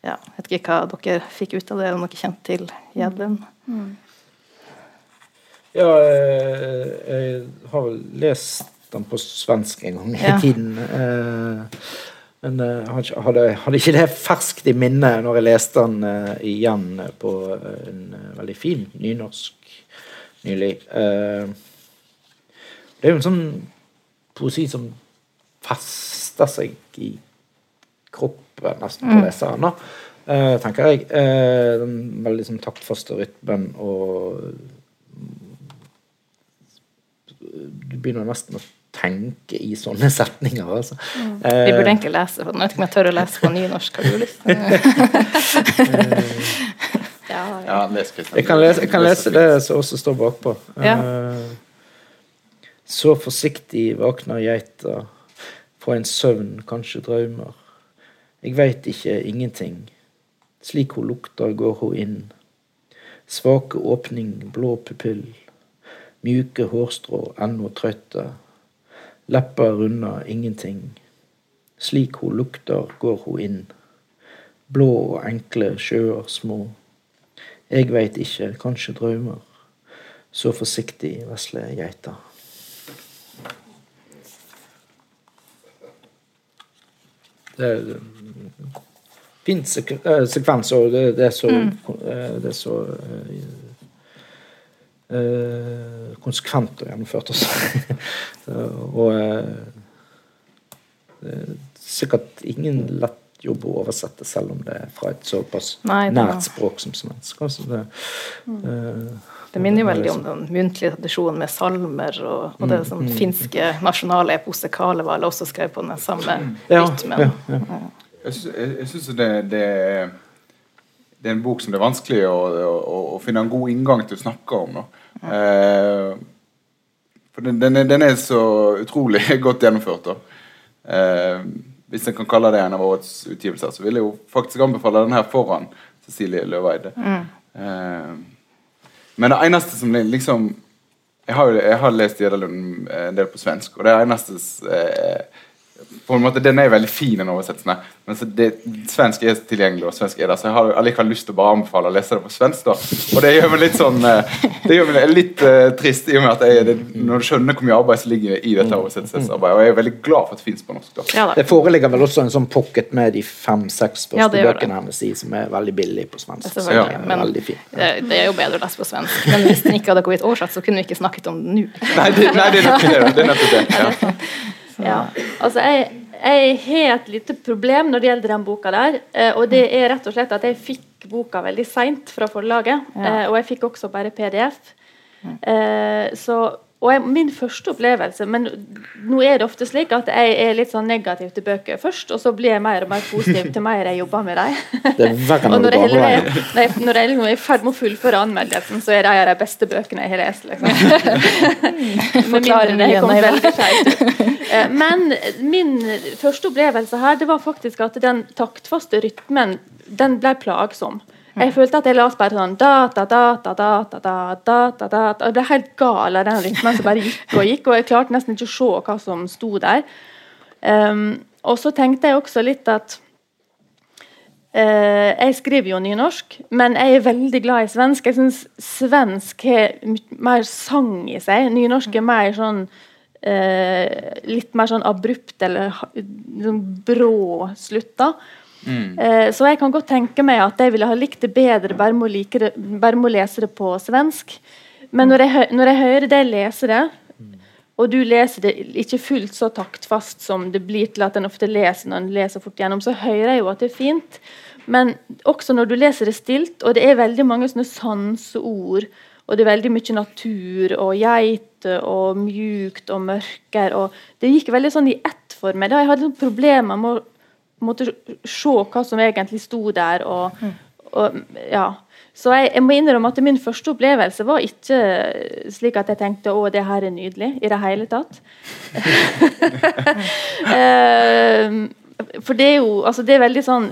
Ja, jeg vet ikke hva dere fikk ut av det, om dere kjente til Gjedlund? Mm. Ja, jeg, jeg har vel lest den på svensk en gang i tiden. Men uh, hadde, hadde, ikke det ferskt i minnet når jeg leste den uh, igjen på en uh, veldig fin nynorsk nylig. det er jo en sånn poesi som fester seg i kroppen nesten på mm. leseren, da, tenker jeg. den veldig sånn taktfaste rytmen og Du begynner nesten å tenke i sånne [LAUGHS] setninger. Altså. Mm. Vi burde egentlig lese for Jeg vet ikke om jeg tør å lese på nynorsk. Har du lyst? [LAUGHS] [LAUGHS] ja, ja. Jeg kan lese, jeg kan lese det som også står bakpå. Ja. Uh, så forsiktig våkner geita fra en søvn, kanskje drømmer. Jeg veit ikke ingenting. Slik hun lukter, går hun inn. Svake åpning, blå pupill. Mjuke hårstrå, ennå trøtte. Lepper unna ingenting. Slik hun lukter, går hun inn. Blå og enkle sjøer små. Jeg veit ikke, kanskje drømmer. Så forsiktig vesle geita. Det er fin eh, sekvens, og det, det, er så, mm. Eh, det er så eh, konsekvent og gjennomført også. [LAUGHS] og eh, det er sikkert ingen lett jobb å oversette, selv om det er fra et såpass Nei, nært språk som svensk. Altså det, mm. eh, det minner jo veldig om den muntlige tradisjonen med salmer, og, og det mm, sånn, mm, finske nasjonale eposet Kalevala også skrev på den samme ja, rytmen. Ja, ja. Jeg syns det, det, det, er en bok som det er vanskelig å, å, å, finne en god inngang til å snakke om. Eh, for den, den, er, den, er, så utrolig [LAUGHS] godt gjennomført. eh, Hvis en kan kalle det en av årets utgivelser, så vil jeg jo faktisk anbefale den her foran Cecilie Løveide. Mm. Eh, men det eneste som liksom Jeg har, jeg har lest Gjedalund en del på svensk, og det eneste eh, på en måte, Den er veldig fin, den oversettelsen. Men så det, svensk er tilgjengelig, og svensk er der, så jeg har allikevel lyst til å bare anbefale å lese det på svensk. da Og det gjør meg litt sånn eh, Det gjør meg litt uh, trist, i og med at jeg, det, når du skjønner hvor mye arbeid som ligger i dette oversettelsesarbeidet. Og jeg er veldig glad for at det fins på norsk. da ja, Det foreligger vel også en sånn pocket med de fem-seks første ja, bøkene hennes i, som er veldig billig på svensk. Ja. Men det, det, er jo bedre å lese på svensk. Men hvis den ikke hadde kommet oversatt, så kunne vi ikke snakket om den nå. Nei, det, nei, det er nettopp det. Ja. [LAUGHS] Ja. Altså, jeg, jeg har et lite problem når det gjelder den boka der. Eh, og det er rett og slett at jeg fikk boka veldig seint fra forlaget. Ja. Eh, og jeg fikk også bare PDF. Eh, så og jeg, min første opplevelse Men nå er det ofte slik at jeg er litt sånn negativ til bøker først, og så blir jeg mer og mer positiv til mer jeg jobber med dem. [LAUGHS] og når jeg, når, jeg, når, jeg, når jeg er i ferd med å fullføre anmeldelsen, så er de de beste bøkene jeg har lest. Liksom. [LAUGHS] Forklarer det kom veldig feil. Eh, men min første opplevelse her, det var faktisk at den taktfaste rytmen, den ble plagsom. Jeg følte at jeg leste bare sånn data, data, data, data, data, Jeg ble helt gal av den rytmen som bare gikk og gikk, og jeg klarte nesten ikke å se hva som sto der. Um, og så tenkte jeg også litt at uh, Jeg skriver jo nynorsk, men jeg er veldig glad i svensk. Jeg syns svensk har mer sang i seg. Nynorsk er mer sånn uh, Litt mer sånn abrupt eller sånn brå slutter. Mm. Eh, så jeg kan godt tenke meg at jeg ville ha likt det bedre bare med å, like lese det på svensk. Men når jeg, når jeg hører deg lese det, og du leser det ikke fullt så taktfast som det blir til at en ofte leser når en leser fort gjennom, så hører jeg jo at det er fint. Men også når du leser det stilt, og det er veldig mange sånne sanseord, og det er veldig mye natur og geiter og mjukt og mørker og Det gikk veldig sånn i ett for meg. Da jeg hadde problemer med å måtte se hva som egentlig sto der. og, og ja så jeg, jeg, må innrømme at min første opplevelse var ikke slik at jeg tenkte å, det her er nydelig i det hele tatt. uh, [LAUGHS] for det er jo altså det er veldig sånn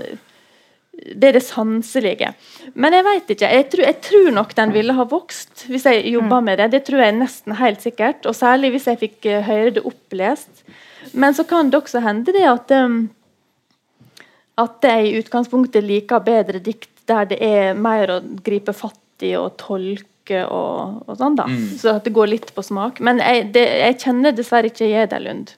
det er det sanselige. Men jeg vet ikke. Jeg tror, jeg tror, nok den ville ha vokst hvis jeg jobba mm. med det. Det tror jeg nesten helt sikkert. Og særlig hvis jeg fikk uh, høre det opplest. Men så kan det også hende det at um, at jeg i utgangspunktet liker bedre dikt der det er mer å gripe fatt i og tolke og, og sånn, da. Mm. Så at det går litt på smak. Men jeg, det, jeg kjenner dessverre ikke Jederlund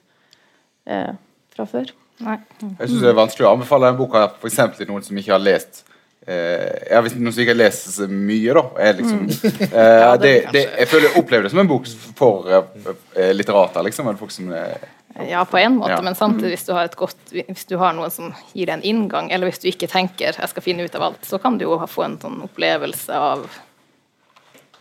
eh, fra før. Nei. Mm. Jeg syns det er vanskelig å anbefale den boka f.eks. til noen som ikke har lest eh, ja, Hvis noen som ikke har så mye, da. Er liksom, mm. [LAUGHS] ja, det, det, jeg føler jeg opplever det som en bok for eh, litterater, liksom. Eller folk som eh, ja, på en måte, ja. men samtidig hvis du, har et godt, hvis du har noen som gir deg en inngang, eller hvis du ikke tenker 'jeg skal finne ut av alt', så kan du jo få en sånn opplevelse av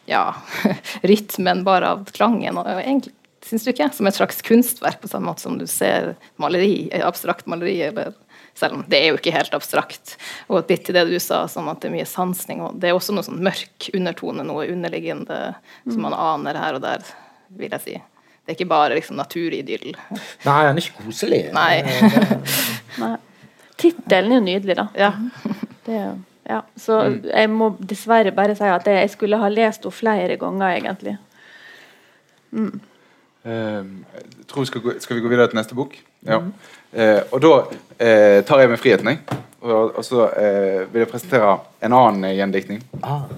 ja, [LAUGHS] rytmen, bare av klangen. og egentlig, Syns du ikke? Som et slags kunstverk, på samme måte som du ser maleri, abstrakt maleri. eller selv om det er jo ikke helt abstrakt. Og litt til det du sa, sånn at det er mye sansning. og Det er også noe sånn mørk undertone, noe underliggende som man aner her og der, vil jeg si. Det er ikke bare liksom, naturidyll. Nei, han er ikke koselig. Nei. [LAUGHS] Nei. Tittelen er jo nydelig, da. Ja. Det, ja. Så mm. jeg må dessverre bare si at jeg skulle ha lest henne flere ganger, egentlig. Mm. Um, tror vi skal, gå, skal, vi gå videre til neste bok? Ja. Mm. Uh, og da eh, tar jeg meg friheten, jeg. Og, og så eh, vil jeg presentere en annen gjendiktning. Ah.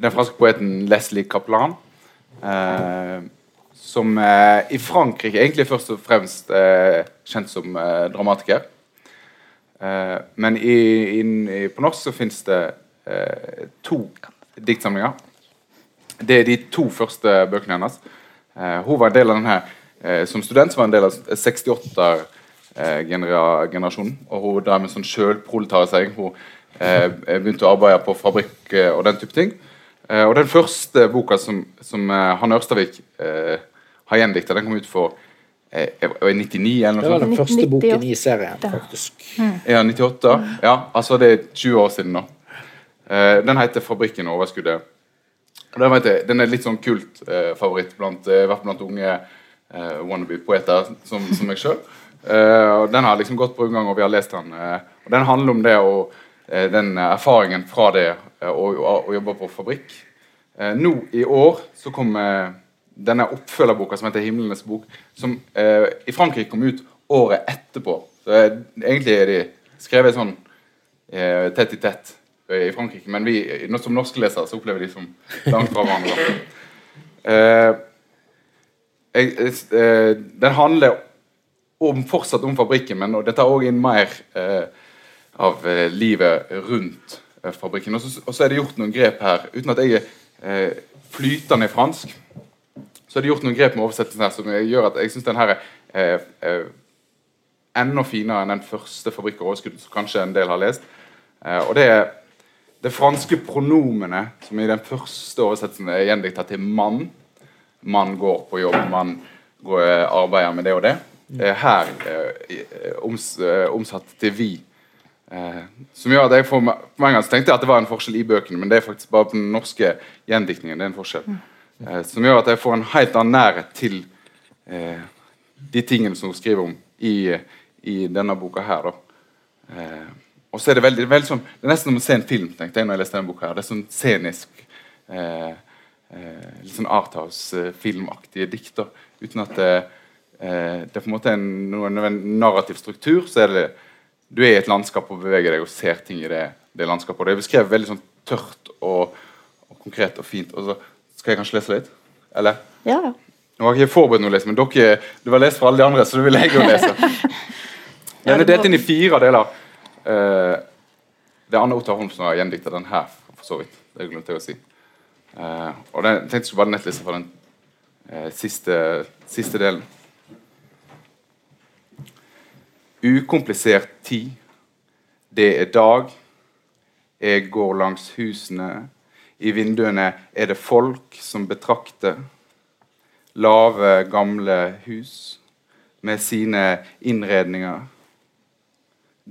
den franske poeten Leslie Kaplan. Uh, som eh, i Frankrike egentlig først og fremst eh, kjent som eh, dramatiker. Eh, men i, in, i, på norsk så fins det eh, to diktsamlinger. Det er de to første bøkene hennes. Eh, hun var en del av denne Som student som var en del av 68-generasjonen. og hun drev med sånn sjølproletarisering. Hun begynte å arbeide på fabrikk og den type ting. og den første boka som, som Hanne Ørstavik eh, har gjendikta. Den kom ut for eh, 99 eller noe sånt. Det var den første boken i serien, faktisk. Mm. Ja, 98. Ja, altså det er 20 år siden nå. Eh, den heter 'Fabrikken og overskuddet'. Den, jeg, den er litt sånn kult eh, favoritt blant, eh, blant unge eh, wannabe-poeter som, som meg sjøl. Uh, den har liksom gått på omgang, gang, og vi har lest den. Uh, og Den handler om det og uh, den erfaringen fra det å jobbe på fabrikk. nå i år så kommer denne oppfølgerboka som heter 'Himlenes bok', som eh, i Frankrike kom ut året etterpå. Så eh, Egentlig er de skrevet sånn eh, tett i tett eh, i Frankrike, men vi som norske lesere så opplever de som langt fra hverandre. [LAUGHS] Eh, eh, den handler om, fortsatt om fabrikken, men det tar òg inn mer av livet rundt fabrikken. Og så, er det gjort noen grep her, uten at jeg er flytende fransk så er det gjort noen grep med oversettelsen her som gjør at jeg syns den her er eh, enda finere enn den første 'Fabrikk og overskudd', som kanskje en del har lest. Eh, og det er det franske pronomene som i den første oversettelsen er gjendikta til 'mann'. Mann går på jobb, man går, eh, arbeider med det og det. Eh, her eh, oms, omsatt til 'vi'. som gjør at jeg for, for en gang tenkte jeg at det var en forskjell i bøkene, men det er faktisk bare på den norske gjendiktningen. det er en forskjell. Mm. Eh, som gjør at jeg får en helt annen nærhet til eh, de tingene som hun skriver om i, i denne boka her. Eh, og så er det veldig, veldig sånn, det er nesten som å se en film. tenkte jeg når jeg leste denne boka her. Det er sånn scenisk eh, Litt sånn Arthouse-filmaktige dikter. Uten at det, eh, det er på en måte en, noen narrativ struktur. så er det du er i et landskap og beveger deg og ser ting i det, det landskapet. Og det er beskrevet veldig sånn tørt og, og konkret og fint. Og så skal jeg kanskje lese litt? Eller? Ja, ja. Nå har jeg ikke forberedt noe å lese, men dere, du har lest for alle de andre, så du vil jeg jo lese. [LAUGHS] Den er delt inn i fire deler. Uh, det er Anne Ottar Holm som har gjendikta den her, for så vidt. Det glemte jeg å si. Uh, og den, jeg tenkte jeg skulle bare nettlese for den uh, siste, siste delen. Ukomplisert tid. Det er dag. Jeg går langs husene. I vinduene er det folk som betrakter. Lave, gamle hus med sine innredninger.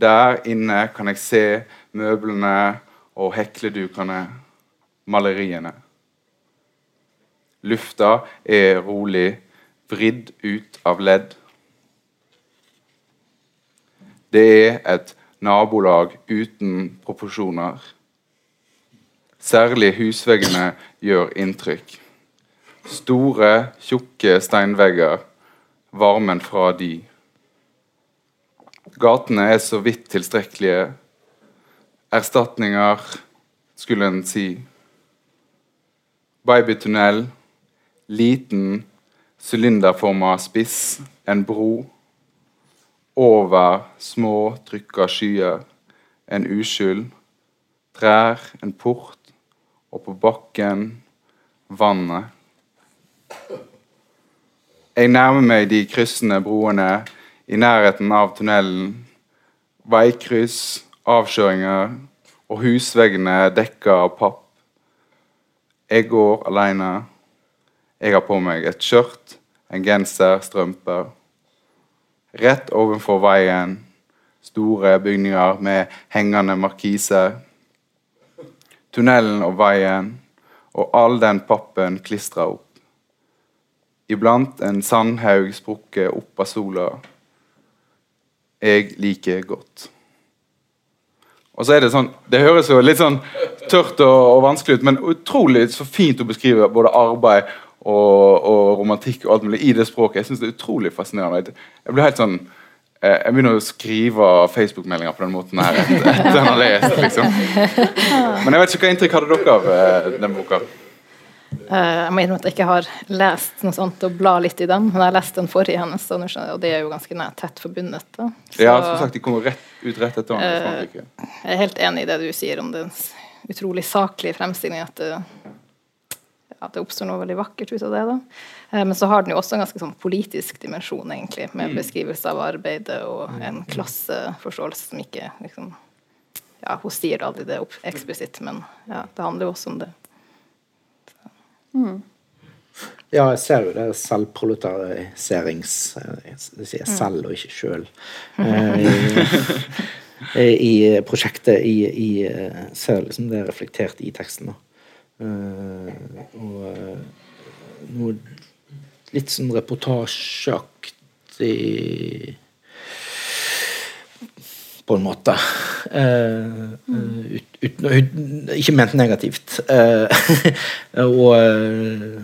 Der inne kan jeg se møblene og hekledukene, maleriene. Lufta er rolig, vridd ut av ledd. Det er et nabolag uten proporsjoner. Særlig husveggene gjør inntrykk. Store, tjukke steinvegger, varmen fra de. Gatene er så vidt tilstrekkelige. Erstatninger, skulle en si. Babytunnel, liten, sylinderforma spiss, en bro. Over små, trykka skyer, en uskyld. Trær, en port, og på bakken vannet. Jeg nærmer meg de kryssende broene i nærheten av tunnelen. Veikryss, avkjøringer og husveggene dekka av papp. Jeg går alene. Jeg har på meg et skjørt, en genser, strømper. Rett ovenfor veien store bygninger med hengende markiser. Tunnelen og veien og all den pappen klistra opp. Iblant en sandhaug sprukket opp av sola. Jeg liker godt. Og så er Det sånn, det høres jo litt sånn tørt og, og vanskelig ut, men utrolig så fint å beskrive både arbeid og, og romantikk og alt mulig i det språket. Jeg synes det er utrolig fascinerende. Jeg blir helt sånn eh, jeg begynner å skrive Facebook-meldinger på den måten her etter han har lest. liksom. Men jeg vet ikke hva inntrykk hadde dere av eh, den boka? Eh, jeg må innrømme at jeg ikke har lest noe sånt og bla litt i den, men jeg har lest den forrige hennes, og det er jo ganske nært tett forbundet. Da. Så, Ja, som sagt, De kommer rett, ut rett etter hverandre. Jeg er helt enig i det du sier om den utrolig saklige fremstillingen, at det, at det oppstår noe veldig vakkert ut av det. da. Eh, Men så har den jo også en ganske sånn politisk dimensjon, egentlig, med beskrivelse av arbeidet og en klasseforståelse som ikke liksom ja, Hun sier aldri det opp eksplisitt, men ja, det handler jo også om det. Ja, jeg ser jo det er selvproletarisерings... eh, Jeg sier selv og ikke sjøl. [LAUGHS] I, I prosjektet i, i eh, Ser liksom det er reflektert i teksten. da. Eh, Og eh, noe litt sånn reportasjeaktig på en måte. Uh, ut, uten, uten, ikke ment negativt. Uh, [LAUGHS] og uh,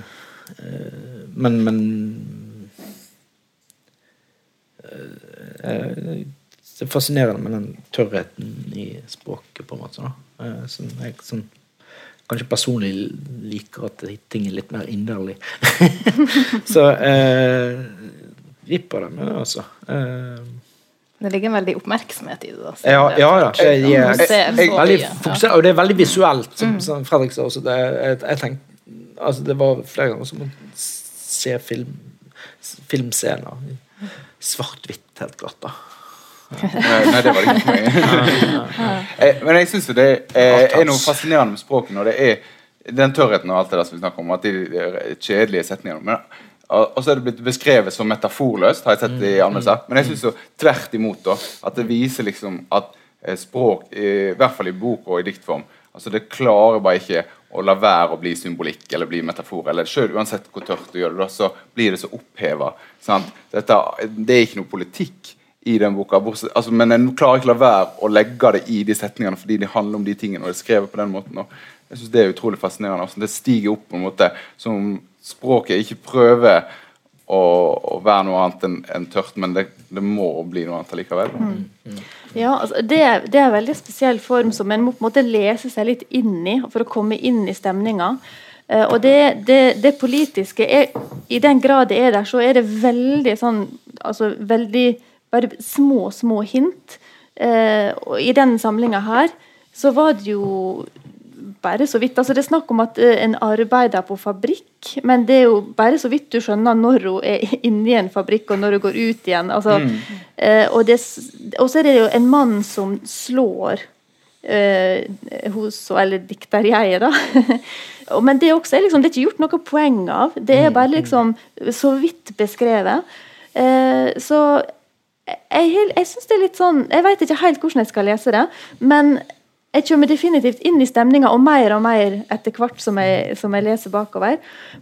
Men, men Det er fascinerende med den tørrheten i språket, på en måte. Som jeg sånn, kanskje personlig liker at ting er litt mer inderlig. [LAUGHS] Så eh, vipper det med det, altså. Eh, Det ligger en veldig oppmerksomhet i det. da. ja, ja da. Jeg, jeg, jeg, veldig mye, fokuser- og det er veldig visuelt, som, som Fredrik sa også. Det, jeg, tenkte, altså det var flere ganger som å se film, filmscener. Svart-hvitt, helt klart. da. Nei, nei, det var det ikke for meg. [LAUGHS] Eh, Men jeg syns det er, er noe fascinerende med språket når det er den tørrheten og alt det der som vi snakker om, at de de kjedelige setningene. Men, og så er det blitt beskrevet som metaforløst, har jeg sett i anmeldelser. Men jeg syns jo tvert imot da, at det viser liksom at eh, språk, i hvert fall i bok og i diktform, altså det klarer bare ikke å la være å bli symbolikk eller bli metafor. eller selv Uansett hvor tørt du gjør det, da, så blir det så oppheva. Det er ikke noe politikk i den boka. Altså, men jeg klarer ikke la være å legge det i de setningene fordi de handler om de tingene. og det er skrevet på den måten. Og jeg synes Det er utrolig fascinerende. Altså, det stiger opp på en måte som språket ikke prøver å, å være noe annet enn en tørt, men det, det må bli noe annet allikevel. Ja, altså det, det er en veldig spesiell form som en må på en måte lese seg litt inn i for å komme inn i stemninga. Uh, og det, det, det politiske er, I den grad det er der, så er det veldig sånn altså veldig Bare små, små hint. Eh, og i den samlinga her så var det jo bare så vidt. Altså, det er snakk om at eh, en arbeider på fabrikk, men det er jo bare så vidt du skjønner når hun er inni en fabrikk, og når hun går ut igjen. Altså, eh, og, så er det jo en mann som slår eh, hos Eller dikterjeget, da. [LAUGHS] Men det, er også, liksom, det er ikke gjort noe poeng av. Det er bare liksom så vidt beskrevet. Eh, så jeg, jeg, synes det er litt sånn Jeg vet ikke helt hvordan jeg skal lese det, men jeg kommer definitivt inn i stemninga, og mer og mer etter hvert som jeg, som jeg leser bakover.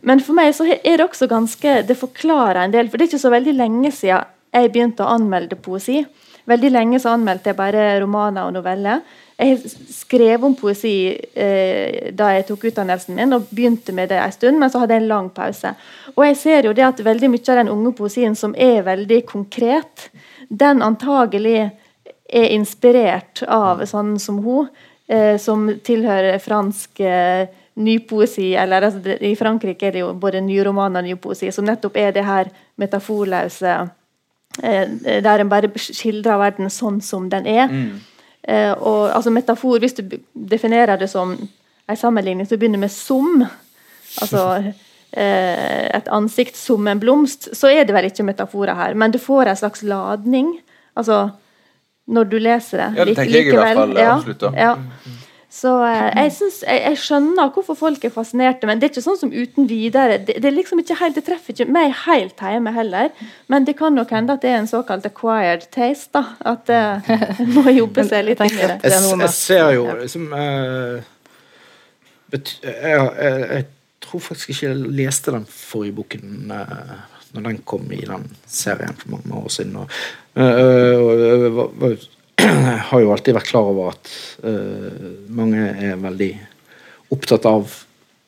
Men for meg så er det også ganske Det forklarer en del, for det er ikke så veldig lenge siden jeg begynte å anmelde poesi. Veldig lenge så anmeldte jeg bare romaner og noveller. Jeg skrev om poesi eh, da jeg tok utdannelsen min, og begynte med det en stund, men så hadde jeg en lang pause. Og jeg ser jo det at veldig mye av den unge poesien som er veldig konkret, den antagelig er inspirert av sånn som hun, eh, som tilhører fransk eh, nypoesi, eller altså, i Frankrike er det jo både nyroman og nypoesi, som nettopp er det her metaforløse eh, der en bare skildrer verden sånn som den er. Eh, og altså metafor, Hvis du definerer det som en sammenligning så begynner med som, altså et ansikt som en blomst, så er det vel ikke metaforer her. Men du får en slags ladning. Altså når du leser det. Ja, det tenker jeg i hvert fall, Ja, absolutt, da. Ja. Så eh, jeg, synes, jeg, jeg skjønner hvorfor folk er fascinerte, men det er ikke sånn som uten videre. Det, det er liksom ikke helt, det treffer ikke meg helt hjemme heller. Men det kan nok hende at det er en såkalt acquired taste. da, At det må jobbe seg litt. Det er Jeg, jeg ser jo liksom eh, jeg, jeg, jeg tror faktisk ikke jeg leste den forrige boken uh, når den kom i den serien for mange år siden. Og, eh, og jeg har jo alltid vært klar over at eh, mange er veldig opptatt av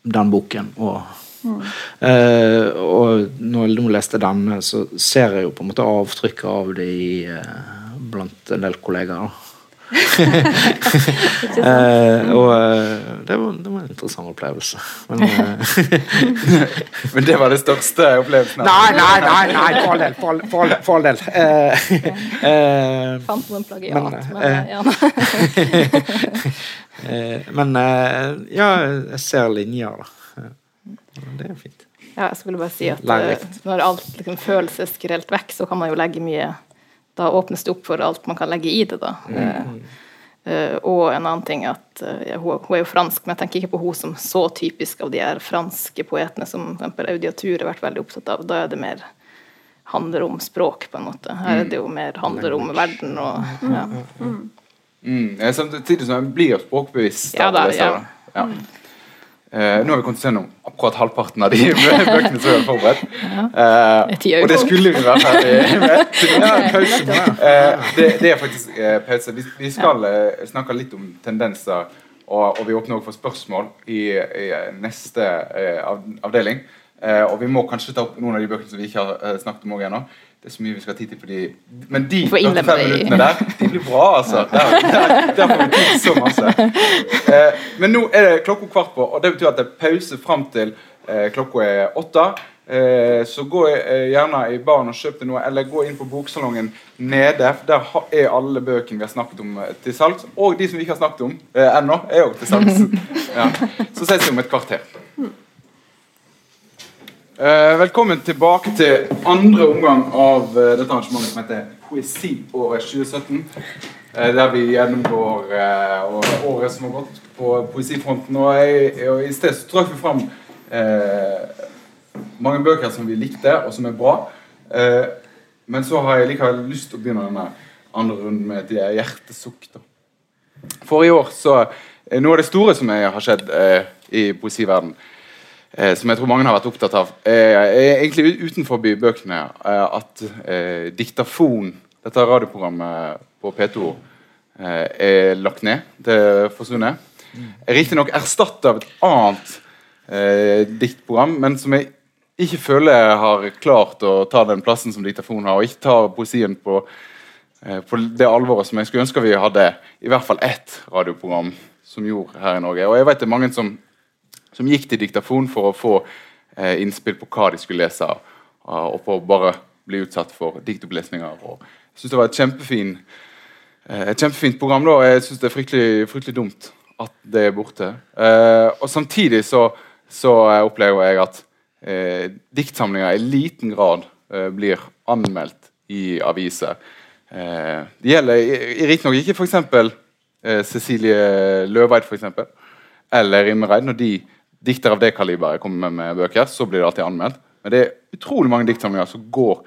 den boken. Og, eh, og når jeg nå leste denne, så ser jeg jo på en måte avtrykket av det i, uh, blant en del kollegaer. Eh, og eh, det, var, det var en interessant opplevelse. Men eh, [LAUGHS] Men det var det største opplevelsen? Nei, nei, nei, nei for all del. For all, for all, for all del. Eh, eh, Fant noen plagiat, Men, men, eh, ja. [LAUGHS] men ja, jeg ser linjer, da. Det er fint. Ja, jeg skulle bare si at Lærerikt. eh, når alt liksom, føles skrelt vekk, så kan man jo legge mye Da åpnes det opp for alt man kan legge i det, da. Mm. Uh, og en annen ting at uh, ja, hun, hun er jo fransk, men jeg tenker ikke på hun som så typisk av de her franske poetene som f.eks. audiatur har vært veldig opptatt av. Da er det mer handler om språk, på en måte. Her er det jo mer handler om verden og ja. Mm, Mm. samtidig som jeg blir språkbevisst. Ja da, ja. så, ja. Eh, nå har vi kommet til gjennom akkurat halvparten av de [LAUGHS] bøkene som vi har forberedt. Eh, og det skulle vi være ferdig [LAUGHS] med. Ja. Eh, det, det er faktisk eh, pause. Vi, vi skal eh, snakke litt om tendenser, og, og vi åpner også for spørsmål i, i neste eh, avdeling. Eh, og vi må kanskje ta opp noen av de bøkene som vi ikke har snakket om òg ennå. Det er så mye vi skal ha tid til på de Men de 45 det minuttene der, de blir bra, altså. Der, der, der får vi tid så masse. Eh, men nå er det klokka kvart på, og det betyr at det er pause fram til eh, klokka er åtte. Eh, så gå gjerne i baren og kjøp deg noe, eller gå inn på boksalongen nede. for Der er alle bøkene vi har snakket om, til salgs. Og de som vi ikke har snakket om ennå, er òg til salgs. [LAUGHS] Ja. Så ses vi om et kvarter. Eh, velkommen tilbake til andre omgang av eh, dette arrangementet som heter Poesiåret 2017. eh, der vi gjennomgår året som har gått på poesifronten. Og, jeg, og I sted så trakk vi fram eh, mange bøker som vi likte, og som er bra. Eh, men så har jeg likevel lyst til å begynne denne andre runden med et hjertesukk. Forrige år så Noe av det store som jeg har skjedd eh, i poesiverden, eh, som jeg tror mange har vært opptatt av, eh, egentlig utenfor bøkene eh, at eh, Diktafon, dette radioprogrammet på P2, eh, er lagt ned. Det forsvunnet. Riktignok erstatta av et annet eh, diktprogram, men som jeg ikke føler jeg har klart å ta den plassen som Diktafon har, og ikke ta poesien på eh, på det alvoret som jeg skulle ønske vi hadde i hvert fall ett radioprogram som gjorde her i Norge. Og jeg vet det er mange som, som gikk til diktafon for å få eh, innspill på hva de skulle lese, og, og på bare bli utsatt for diktopplesninger. Jeg syns det var et, kjempefin, eh, et kjempefint program, da, og jeg syns det er fryktelig, fryktelig dumt at det er borte. Eh, og samtidig så, så opplever jeg at eh, diktsamlinger i liten grad eh, blir anmeldt i aviser. Eh, det gjelder riktignok ikke f.eks. Eh, Cecilie Løveid eksempel, eller Rimmereid. Når de dikter av det kaliberet kommer med, med bøker, så blir det alltid anmeldt. Men det er utrolig mange diktsamlinger som går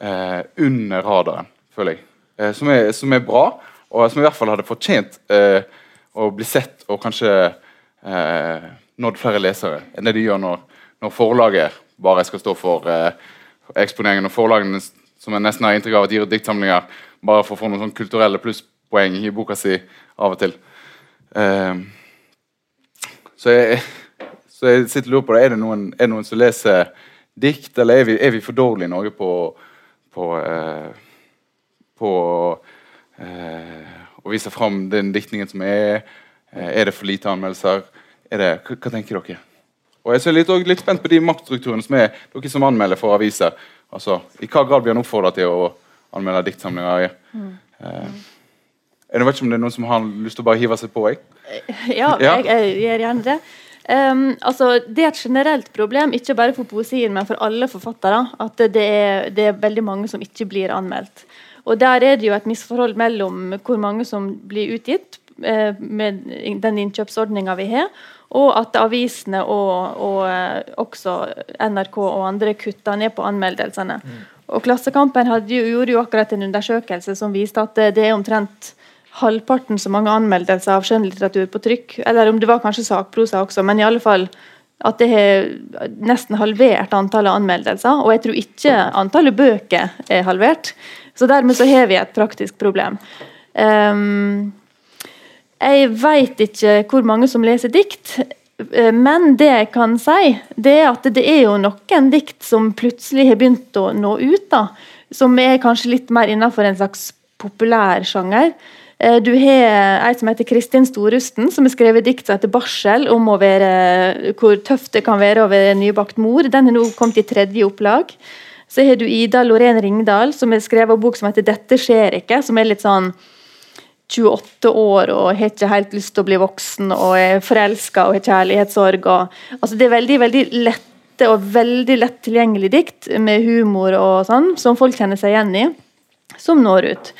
eh, under radaren, føler jeg. Eh, som, er, som, er, bra, og som i hvert fall hadde fortjent eh, å bli sett og kanskje eh, nådd flere lesere enn det de gjør når, når forlaget bare skal stå for eh, eksponeringen. Og forlagene som jeg nesten har inntrykk av at gir ut diktsamlinger bare for å få noen sånn kulturelle plusspoeng i boka si av og til. Eh, så, jeg, så jeg sitter og lurer på det. Er det noen, er det noen som leser dikt, eller er vi, er vi for dårlige i Norge på, på, eh, på eh, å vise fram den diktningen som er? Eh, er det for lite anmeldelser? Det, hva, hva, tenker dere? Og jeg er litt, litt, spent på de maktstrukturene som er dere som anmelder for aviser. Altså, I hva grad blir han oppfordra til å anmelde diktsamlinger? Mm. Eh, jeg vet ikke om det er noen som har lyst til å bare hive seg på? Jeg. Ja, ja. Jeg, jeg, gjør gjerne det. Um, altså, det er et generelt problem, ikke bare for poesien, men for alle forfattere, at det er, det er veldig mange som ikke blir anmeldt. Og Der er det jo et misforhold mellom hvor mange som blir utgitt eh, med den innkjøpsordninga vi har, og at avisene og, og, eh, også NRK og andre kutter ned på anmeldelsene. Mm. Og Klassekampen hadde, gjorde jo akkurat en undersøkelse som viste at det er omtrent halvparten så mange anmeldelser av skjønnlitteratur på trykk. Eller om det var kanskje sakprosa også, men i alle fall at det har nesten halvert antallet anmeldelser. Og jeg tror ikke antallet bøker er halvert. Så dermed så har vi et praktisk problem. Um, jeg veit ikke hvor mange som leser dikt, eh, men det jeg kan si, det er at det er jo noen dikt som plutselig har begynt å nå ut. da, Som er kanskje litt mer innenfor en slags populær sjanger. Eh, du har ei som heter Kristin Storusten, som har skrevet dikt som heter 'Barsel', om være, hvor tøft det kan være å være nybakt mor. Den har nå kommet i tredje opplag. Så har du Ida Lorén Ringdal, som har skrevet en bok som heter 'Dette skjer ikke', som er litt sånn 28 år og har ikke helt lyst til å bli voksen og er forelska og har kjærlighetssorg. Og, altså det er veldig, veldig lette og veldig lett tilgjengelig dikt med humor og sånn, som folk kjenner seg igjen i, som når ut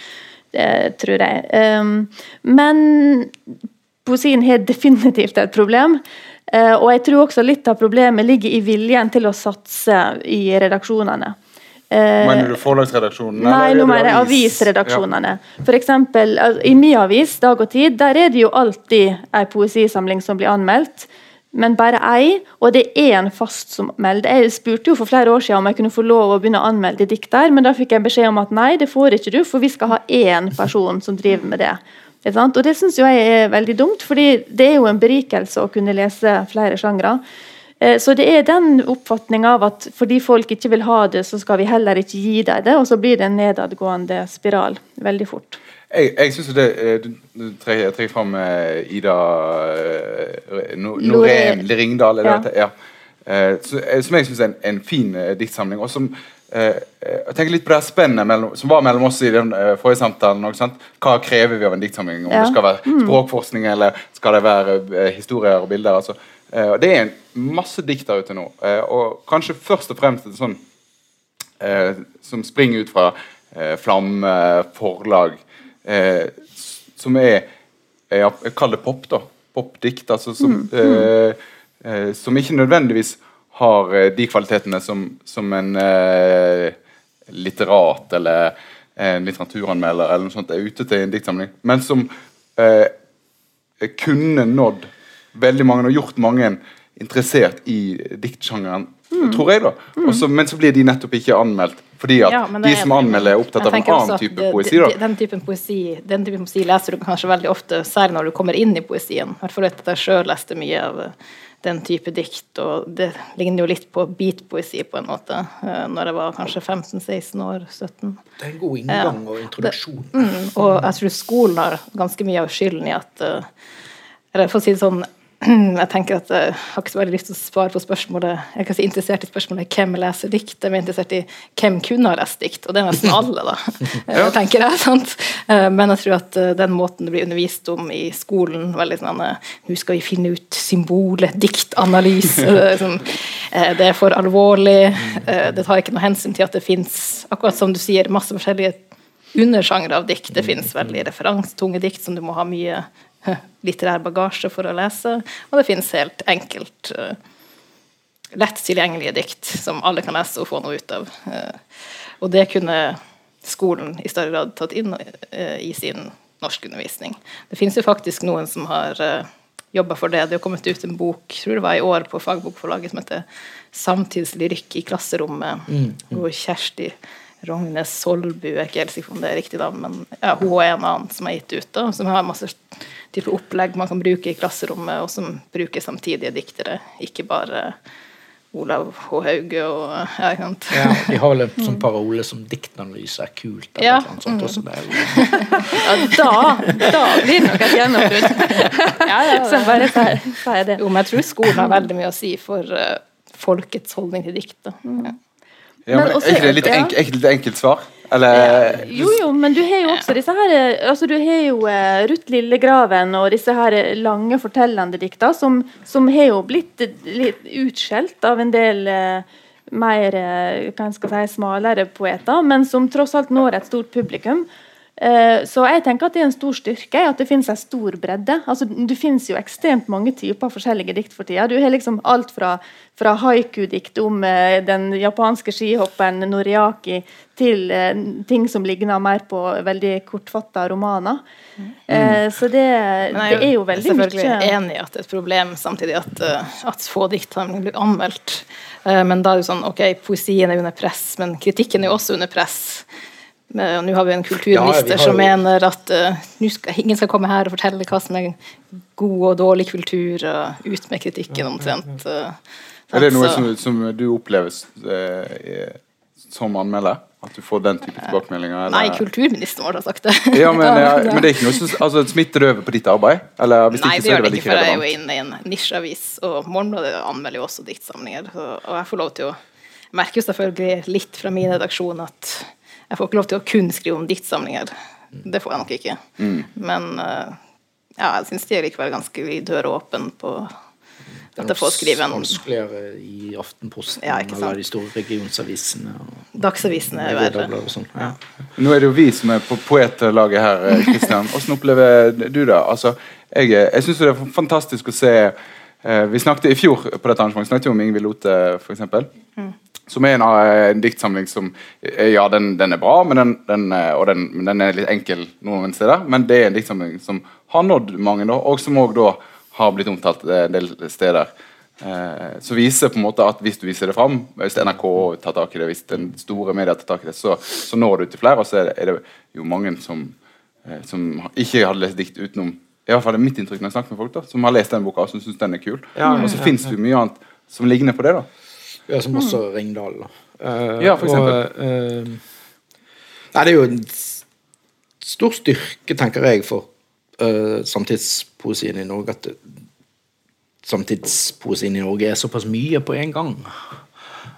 det tror jeg. Um, men poesien har definitivt et problem. Uh, og jeg tror også litt av problemet ligger i viljen til å satse i redaksjonene. Uh, mener du forlagsredaksjonene? Nei, nå mener jeg avisredaksjonene. Ja. For eksempel, I min avis, Dag og Tid, der er det jo alltid en poesisamling som blir anmeldt men bare ei, og det er en fast som melder. Jeg spurte jo for flere år siden om jeg kunne få lov å begynne å anmelde dikt der, men da fikk jeg beskjed om at nei, det får ikke du, for vi skal ha én person som driver med det. Og det syns jeg er veldig dumt, fordi det er jo en berikelse å kunne lese flere sjangre. Eh, så det er den oppfatninga av at fordi folk ikke vil ha det, så skal vi heller ikke gi dem det, og så blir det en nedadgående spiral veldig fort. Jeg, jeg syns det eh, Du trekker fram eh, Ida uh, Norén Ringdal. Ja. ja. Uh, som jeg syns er en, en fin diktsamling. Og som jeg tenker litt på det spennet som var mellom oss i den forrige samtalen. Hva krever vi av en diktsamling? Om ja. det skal være mm. språkforskning eller skal det være historier og bilder? Altså. det er en masse dikt der ute nå. og kanskje først og fremst sånn som springer ut fra Flamme forlag eh, som er Jeg kaller det pop, da. Popdikt. Altså som, mm. eh, eh, som ikke nødvendigvis har eh, de kvalitetene som, som en eh, litterat eller en litteraturanmelder eller noe sånt er ute til i en diktsamling, men som eh, kunne nådd veldig mange og gjort mange interessert i diktsjangeren, mm. tror jeg. da. Mm. Også, men så blir de nettopp ikke anmeldt fordi at ja, de som anmelder, er opptatt av en annen type det, poesi. Da. Den typen poesi den typen poesi leser du kanskje veldig ofte, særlig når du kommer inn i poesien. I hvert fall at jeg sjøl leste mye av eh, den type dikt, og det ligner jo litt på beatpoesi på en måte, eh, når jeg var kanskje 15-16 år, 17. Det er en god inngang og introduksjon. Det, mm, og jeg tror skolen har ganske mye av skylden i at eh, Eller for å si det sånn [CLEARS THROAT] jeg tenker at jeg har ikke så veldig lyst til å svare på spørsmålet Jeg er ikke så interessert i spørsmålet hvem leser dikt, jeg er interessert i hvem kunne ha lest dikt, og det er nesten [LAUGHS] alle, da. ja. tenker jeg, [LAUGHS] sant? Eh, men jeg tror at eh, den måten det blir undervist om i skolen, veldig sånn Nå skal vi finne ut symbolet, diktanalyse [LAUGHS] sånn, Det er for alvorlig. Det tar ikke noe hensyn til at det fins, akkurat som du sier, masse forskjellige undersjangre av dikt. Det finnes veldig referansetunge dikt som du må ha mye [LAUGHS] litterær bagasje for å lese, og det finnes helt enkelt uh, lett tilgjengelige dikt som alle kan lese og få noe ut av. Uh, og det kunne skolen i større grad tatt inn uh, i sin norskundervisning. Det finnes jo faktisk noen som har jobba for det. Det har kommet ut en bok tror det var i år på fagbokforlaget som heter 'Samtidslyrikk i klasserommet', mm. Mm. hvor Kjersti Rognes Solbu, jeg er ikke helt sikker på om det er riktig navn, men ja, hun er en annen som er gitt ut, da, som har masse type opplegg man kan bruke i klasserommet, og som bruker samtidige diktere, ikke bare Olav H. Hauge og ja, ikke sant. Ja, de har vel en [LAUGHS] sånn parole som 'diktanalyse er kult'. Eller ja. noe sånt også. Der. [LAUGHS] ja, da, da blir det nok et gjennombrudd. [LAUGHS] ja, ja, så bare sier det. Jo, men jeg tror skolen har veldig mye å si for uh, folkets holdning til dikt. Da. Ja. Ja, men, men også, Er ikke det litt, enk, ja. litt enkelt svar? Eller, ja. Jo, jo, men du har jo også disse her altså Du har jo uh, Ruth Lillegraven og disse her lange fortellende dikta som, som har jo blitt litt utskjelt av en del uh, mer uh, si, smalere poeter, men som tross alt når et stort publikum. Eh, så jeg tenker at det er en stor styrke at det finnes en stor bredde. Altså, det finnes jo ekstremt mange typer forskjellige dikt for tida. Du har liksom alt fra, fra haiku-dikt om uh, den japanske skihopperen Noriaki til uh, ting som ligner mer på veldig kortfatta romaner. Mm. Så det, det, er jo veldig mye Jeg er selvfølgelig enig i at det er et problem samtidig at, at få dikt har blitt anmeldt. men da er det jo sånn, ok, poesien er under press, men kritikken er jo også under press. Nå har vi en kulturminister ja, som mener at uh, skal, ingen skal komme her og fortelle hva som er god og dårlig kultur, og ut med kritikken omtrent. Uh, er det noe som, som du opplever uh, som anmelder? At du får den type tilbakemeldinger? Eller? Nei, kulturministeren vår har sagt det. ja, men, [LAUGHS] ja, men, det er ikke noe som altså, smitter over på ditt arbeid? Eller, Nei, ikke, det gjør det ikke, for jeg er jo inne i en nisjeavis, og Morgenbladet anmelder jo også diktsamlinger. Og jeg får lov til å merke jo selvfølgelig litt fra min redaksjon at jeg får ikke lov til å kun skrive om diktsamlinger. Det får jeg nok ikke. Mm. Men uh, ja, jeg syns de er likevel ganske døråpen på at jeg får skrive en Vanskeligere i Aftenposten ja, eller de store regionsavisene. Dagsavisene er verre. Sånn. Ja. Nå er det jo vi som er på poetlaget her, Kristian. Eh, Hvordan [LAUGHS] opplever du det? Altså, jeg jeg syns det er fantastisk å se eh, Vi snakket i fjor på dette arrangementet snakket om Ingvild Lote, f.eks. Mm. Som er en, eh, en diktsamling som eh, Ja, den, den er bra, men den, den, eh, og den, den, er litt enkel noen steder. Men det er en diktsamling som har nådd mange, da, og som òg har blitt omtalt en del steder. Eh, så viser på en måte at hvis du viser det fram, hvis NRK tar tak i det, hvis den store media tar tak i det, så, så når du til flere. Og så er det, er det jo mange som, eh, som ikke hadde lest dikt utenom i hvert fall det er mitt inntrykk når jeg snakker med folk da, som har lest den boka og som syns den er kul. Ja, og så ja, fins det mye annet som ligner på det. da ja, som også mm. Ringdal. Uh, ja, for eksempel. Og, uh, nei, det er jo en stor styrke, tenker jeg, for uh, samtidspoesien i Norge at samtidspoesien i Norge er såpass mye på en gang.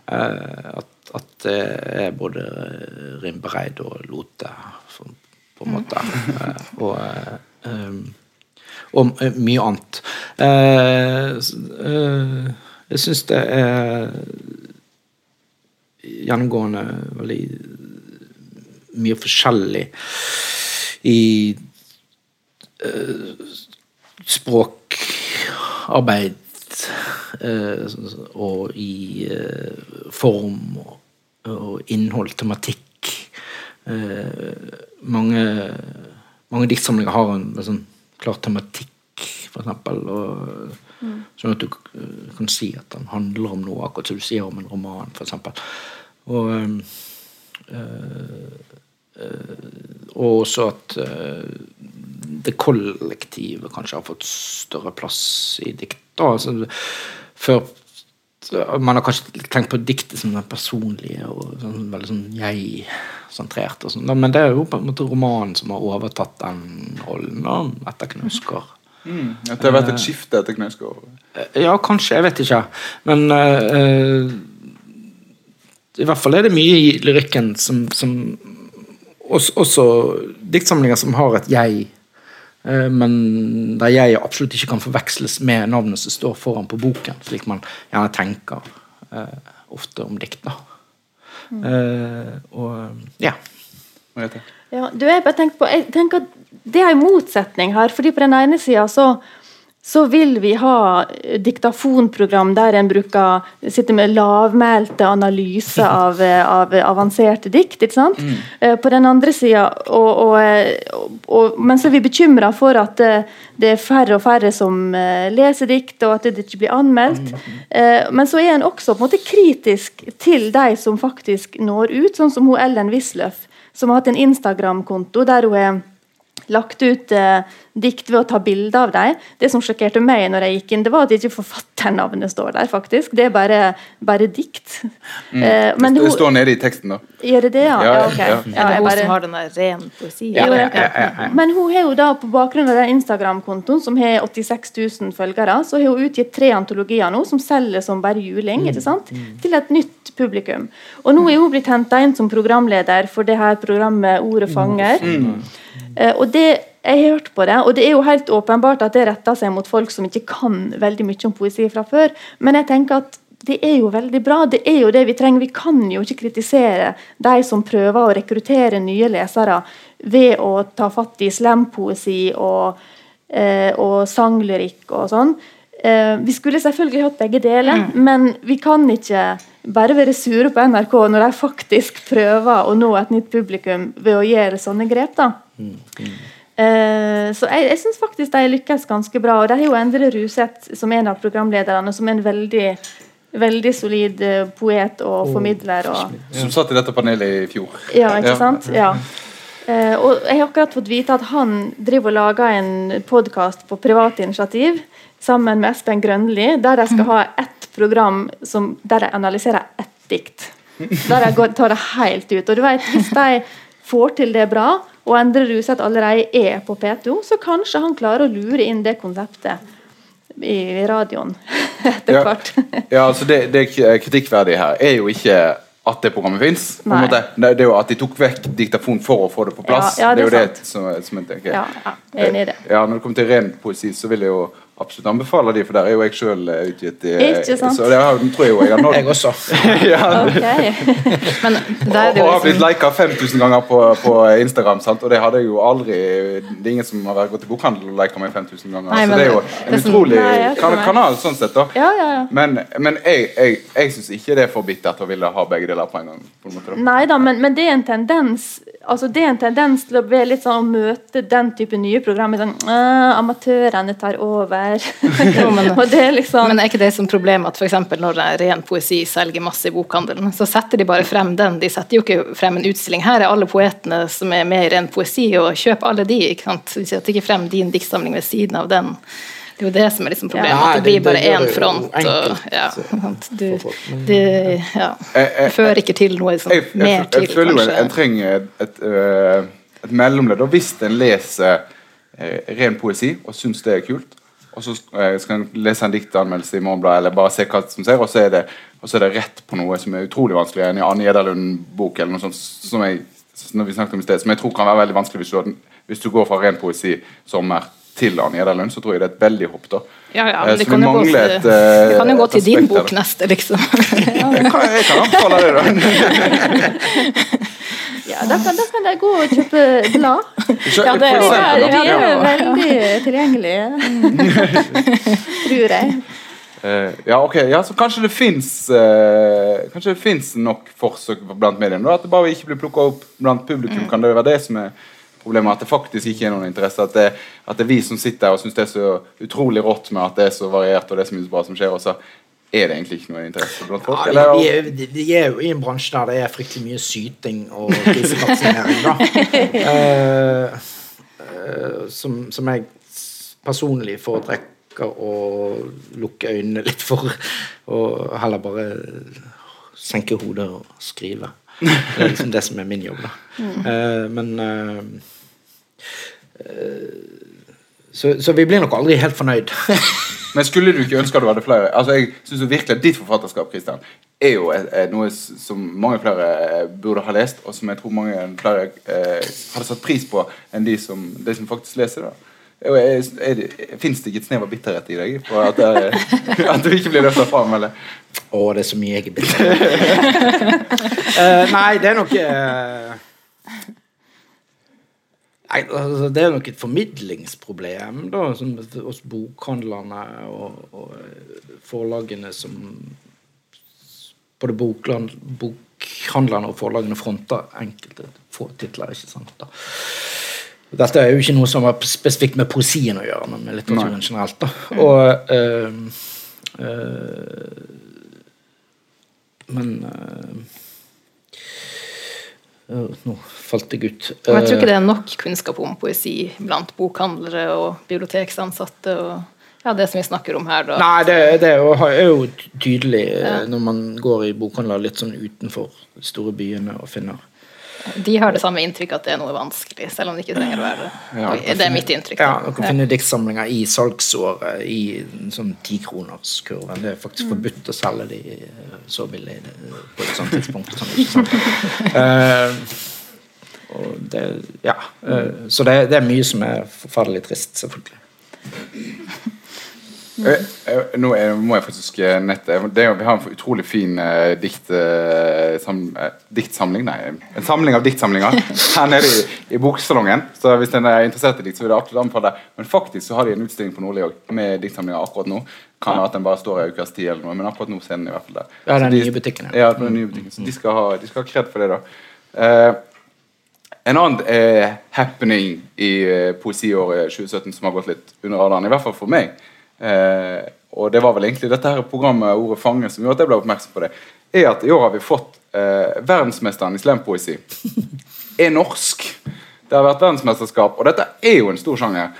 at, at det er både Rimbereid og Lote, på en måte. og um, og mye annet. Uh, uh, jeg syns det er gjennomgående veldig mye forskjellig i uh, språkarbeid uh, og i uh, form og, og, innhold, tematikk. mange mange diktsamlinger har en, en sånn klar tematikk, Og Mm. Sånn at du kan si at den handler om noe, akkurat som du sier om en roman, f.eks. Og, øh, øh, og også at øh, det kollektive kanskje har fått større plass i dikt. Altså, før man har kanskje tenkt på diktet som det personlige og sånn, veldig sånn jeg-sentrert. Sånn. Men det er jo på en måte romanen som har overtatt den rollen etter Knausgård. Mm, at det har vært et skifte etter Knausgård. Ja, kanskje. Jeg vet ikke. Men uh, eh, i hvert fall er det mye i lyrikken som, som også, også diktsamlinger som har et jeg, uh, men der jeg absolutt ikke kan forveksles med navnet som står foran på boken, slik man gjerne tenker uh, ofte om dikt. da. Eh, og ja. Merete. Ja, du, jeg bare tenker på, jeg tenker at Det er en motsetning her. fordi På den ene sida så, så vil vi ha eh, diktafonprogram der en bruker sitter med lavmælte analyser [LAUGHS] av, eh, av avanserte dikt. ikke sant? Mm. På den andre sida eh, Men så er vi bekymra for at eh, det er færre og færre som eh, leser dikt, og at det ikke blir anmeldt. Mm. Men så er en også på en måte kritisk til de som faktisk når ut, sånn som hun Ellen Wisløff som har hatt en Instagram-konto der hun har lagt ut eh, dikt ved å ta bilde av dem. Det som sjokkerte meg når jeg gikk inn, det var at ikke forfatternavnet står der. faktisk. Det er bare, bare dikt. Eh, men det, det står nede i teksten, da. Gjør det det, ja? Ja, ja, okay. ja. Ja, Er det hun bare- som har den der ren poesi? Jo, ja, ja, ja, Men hun har jo da på bakgrunn av den Instagram-kontoen, som har 86 000 følgere, så har hun utgitt tre antologier nå som selger som bare juling ikke sant? til et nytt publikum. Og nå er hun blitt henta inn som programleder for det her programmet Ordet fanger. Eh, og det jeg har hørt på det, og det er jo helt åpenbart at det retter seg mot folk som ikke kan veldig mye om poesi fra før, men jeg tenker at det er jo veldig bra. Det er jo det vi trenger. Vi kan jo ikke kritisere de som prøver å rekruttere nye lesere ved å ta fatt i slampoesi og, eh, og sanglyrikk og sånn. Eh, vi skulle selvfølgelig hatt begge deler, men vi kan ikke bare være sure på NRK når de faktisk prøver å nå et nytt publikum ved å gjøre sånne grep. da. Eh, så jeg, jeg syns faktisk de lykkes ganske bra. Og de har jo Endre Ruseth som en av programlederne, som er en veldig veldig solid eh, poet og formidler. Og, Som satt i dette panelet i fjor. ja, ikke Ja. sant? Ja. Eh, og jeg har akkurat fått vite at han driver og lager en podkast på privat initiativ sammen med Espen Grønli, der de skal ha ett program som, der de analyserer ett dikt. Der de tar det helt ut. Og du vet, hvis de får til det bra, og Endre Ruseth allerede er på P2, så kanskje han klarer å lure inn det konseptet i radioen [LAUGHS] etter Ja. hvert. Ja, altså det, det kritikkverdige her er jo ikke at det programmet fins. Det det er jo at de tok vekk diktafon for å få det på plass. Ja, ja, det er det jo sant. det som, som jeg tenker. Ja, ja, jeg er enig i det. Ja, Når det kommer til ren poesi, så vil jeg jo absolutt anbefaler de, for der er jo jeg sjøl utgitt. i- Ikke sant? Så det har, tror jeg jo jeg har nådd. Jeg også. [LAUGHS] ja, Men der er og det jo har blitt liksom, lika 5000 ganger på, på Instagram, sant? og det hadde jeg jo aldri Det er ingen som har gått i bokhandel og lika meg 5000 ganger. Nei, så det er jo en er sånn- utrolig Nei, kan, kanal sånn sett, da. Ja, ja, ja. Men, men jeg, jeg, jeg syns ikke det er for bittert å ville ha begge deler på en gang. På en måte, da. Nei da, men, men det er en tendens Altså det er en tendens til å være litt sånn å møte den type nye programmer sånn «Åh, Amatørene tar over. [LAUGHS] men- og det er liksom men er ikke det som problem at eksempel når ren poesi selger masse i bokhandelen, så setter de bare frem den. De setter jo ikke frem en utstilling. Her er alle poetene som er med i ren poesi, og kjøp alle de. ikke sant? De setter ikke frem din diktsamling ved siden av den. Det er jo det som er liksom problemet. Ja. at det blir bare det én front. Enkelt. Og, ja? Du, det, ja. Jeg- jeg- fører ikke til noe liksom, jeg, jeg, mer jeg, til, jeg føler jo en, trenger et, et, øh, et mellomledd. Og hvis en leser eh, ren poesi og syns det er kult, og så eh, skal en lese en diktanmeldelse i Morgenbladet eller bare se hva som ser, og så er det, så er det rett på noe som er utrolig vanskelig, en Anne Gjedalund-bok eller noe sånt som jeg, som vi snakket om i sted, som jeg tror kan være veldig vanskelig hvis du, hvis du går fra ren poesi sommer til Anne Gjedalund, så tror jeg det er et veldig hopp. da. Ja, ja, Eh, men det kan jo gå, til- et, eh, det kan jo gå til din bok neste, liksom. Jeg kan, jeg kan anbefale det, da. [LAUGHS] Ja, da kan, da kan jeg gå og kjøpe blad. Ja, det er de ja. er veldig tilgjengelige. [LAUGHS] Tror jeg. Uh, ja, ok, ja, så kanskje det fins Kanskje det finnes nok forsøk blant mediene. At det bare ikke blir plukka opp blant publikum. Kan det være det som er problemet? At det faktisk ikke er noen interesse? At det, at det er vi som sitter her og syns det er så utrolig rått med at det er så variert og det er så mye bra som skjer, og så er det egentlig ikke noe interesse blant folk? Ja, vi, vi, vi er jo i en bransje der det er fryktelig mye syting og krisekapsinering, da. [LAUGHS] Eh, eh, som, som jeg personlig foretrekker å lukke øynene litt for, og heller bare senke hodet og skrive. Det er liksom det som er min jobb, da. Uh, men så, så vi blir nok aldri helt fornøyd. [LAUGHS] Men skulle du ikke ønske at du hadde flere? Altså jeg synes jo virkelig at Ditt forfatterskap Christian, er jo er, er noe som mange flere eh, burde ha lest, og som jeg tror mange flere eh, hadde satt pris på enn de som, de som faktisk leser det. Det- Fins det ikke et snev av bitterhet i deg for at, det- [LAUGHS] at du ikke blir løfta fram? Eller? Å, det er så mye jeg er bitter. uh, [LAUGHS] nei, det er nok eh, Nei, altså, Det er nok et formidlingsproblem da, som, hos bokhandlerne og, og eh, forlagene som Både bokland, bokhandlerne og forlagene fronter enkelte få titler. ikke sant da. Dette er jo ikke noe som har spesifikt med poesien å gjøre, men med litteraturen generelt. da. Og Øh, øh, Men øh, Nå falt jeg ut. Og jeg tror ikke Eh, det er nok kunnskap om poesi blant bokhandlere og biblioteksansatte og ja, det som vi snakker om her, da. Nei, det, det er jo- er jo tydelig ja. når man går i bokhandler litt sånn utenfor de store byene og finner De har det samme inntrykket at det er noe vanskelig, selv om det ikke trenger å være det. Ja, det, det er mitt inntrykk. Ja, Dere kan finne diktsamlinger i salgsåret i sånn tikronerskurven. Det er faktisk forbudt å selge de eh, så billig eh, på et sånt tidspunkt. Sånn, [LAUGHS] og det, ja. uh, så det, det er mye som er forferdelig trist, selvfølgelig. [LAUGHS] Eh, eh, Nå er, må jeg faktisk nette nett det Vi har en utrolig fin uh, dikt, uh, sam, uh, diktsamling Nei, en samling av diktsamlinger [LAUGHS] her nede i, i boksalongen. Så hvis en er interessert i dikt, så vil jeg absolutt anbefale det. Men faktisk så har de en utstilling på Nordli òg med diktsamlinger akkurat nå. Kan være at den bare står en ukes tid, eller noe, men akkurat nå ser den i hvert fall der. Ja, den nye butikken, ja. Den nye butikken. Så de skal ha, de skal ha kred for det, da. Eh, en annen eh, happening i eh, poesiåret 2017 som har gått litt under radaren, i hvert fall for meg, eh, og det var vel egentlig dette her programmet Ordet fange som gjorde at jeg ble oppmerksom på det, er at i år har vi fått eh, verdensmesteren i slampoesi. [LAUGHS] Er norsk. Det har vært verdensmesterskap, og dette er jo en stor sjanger,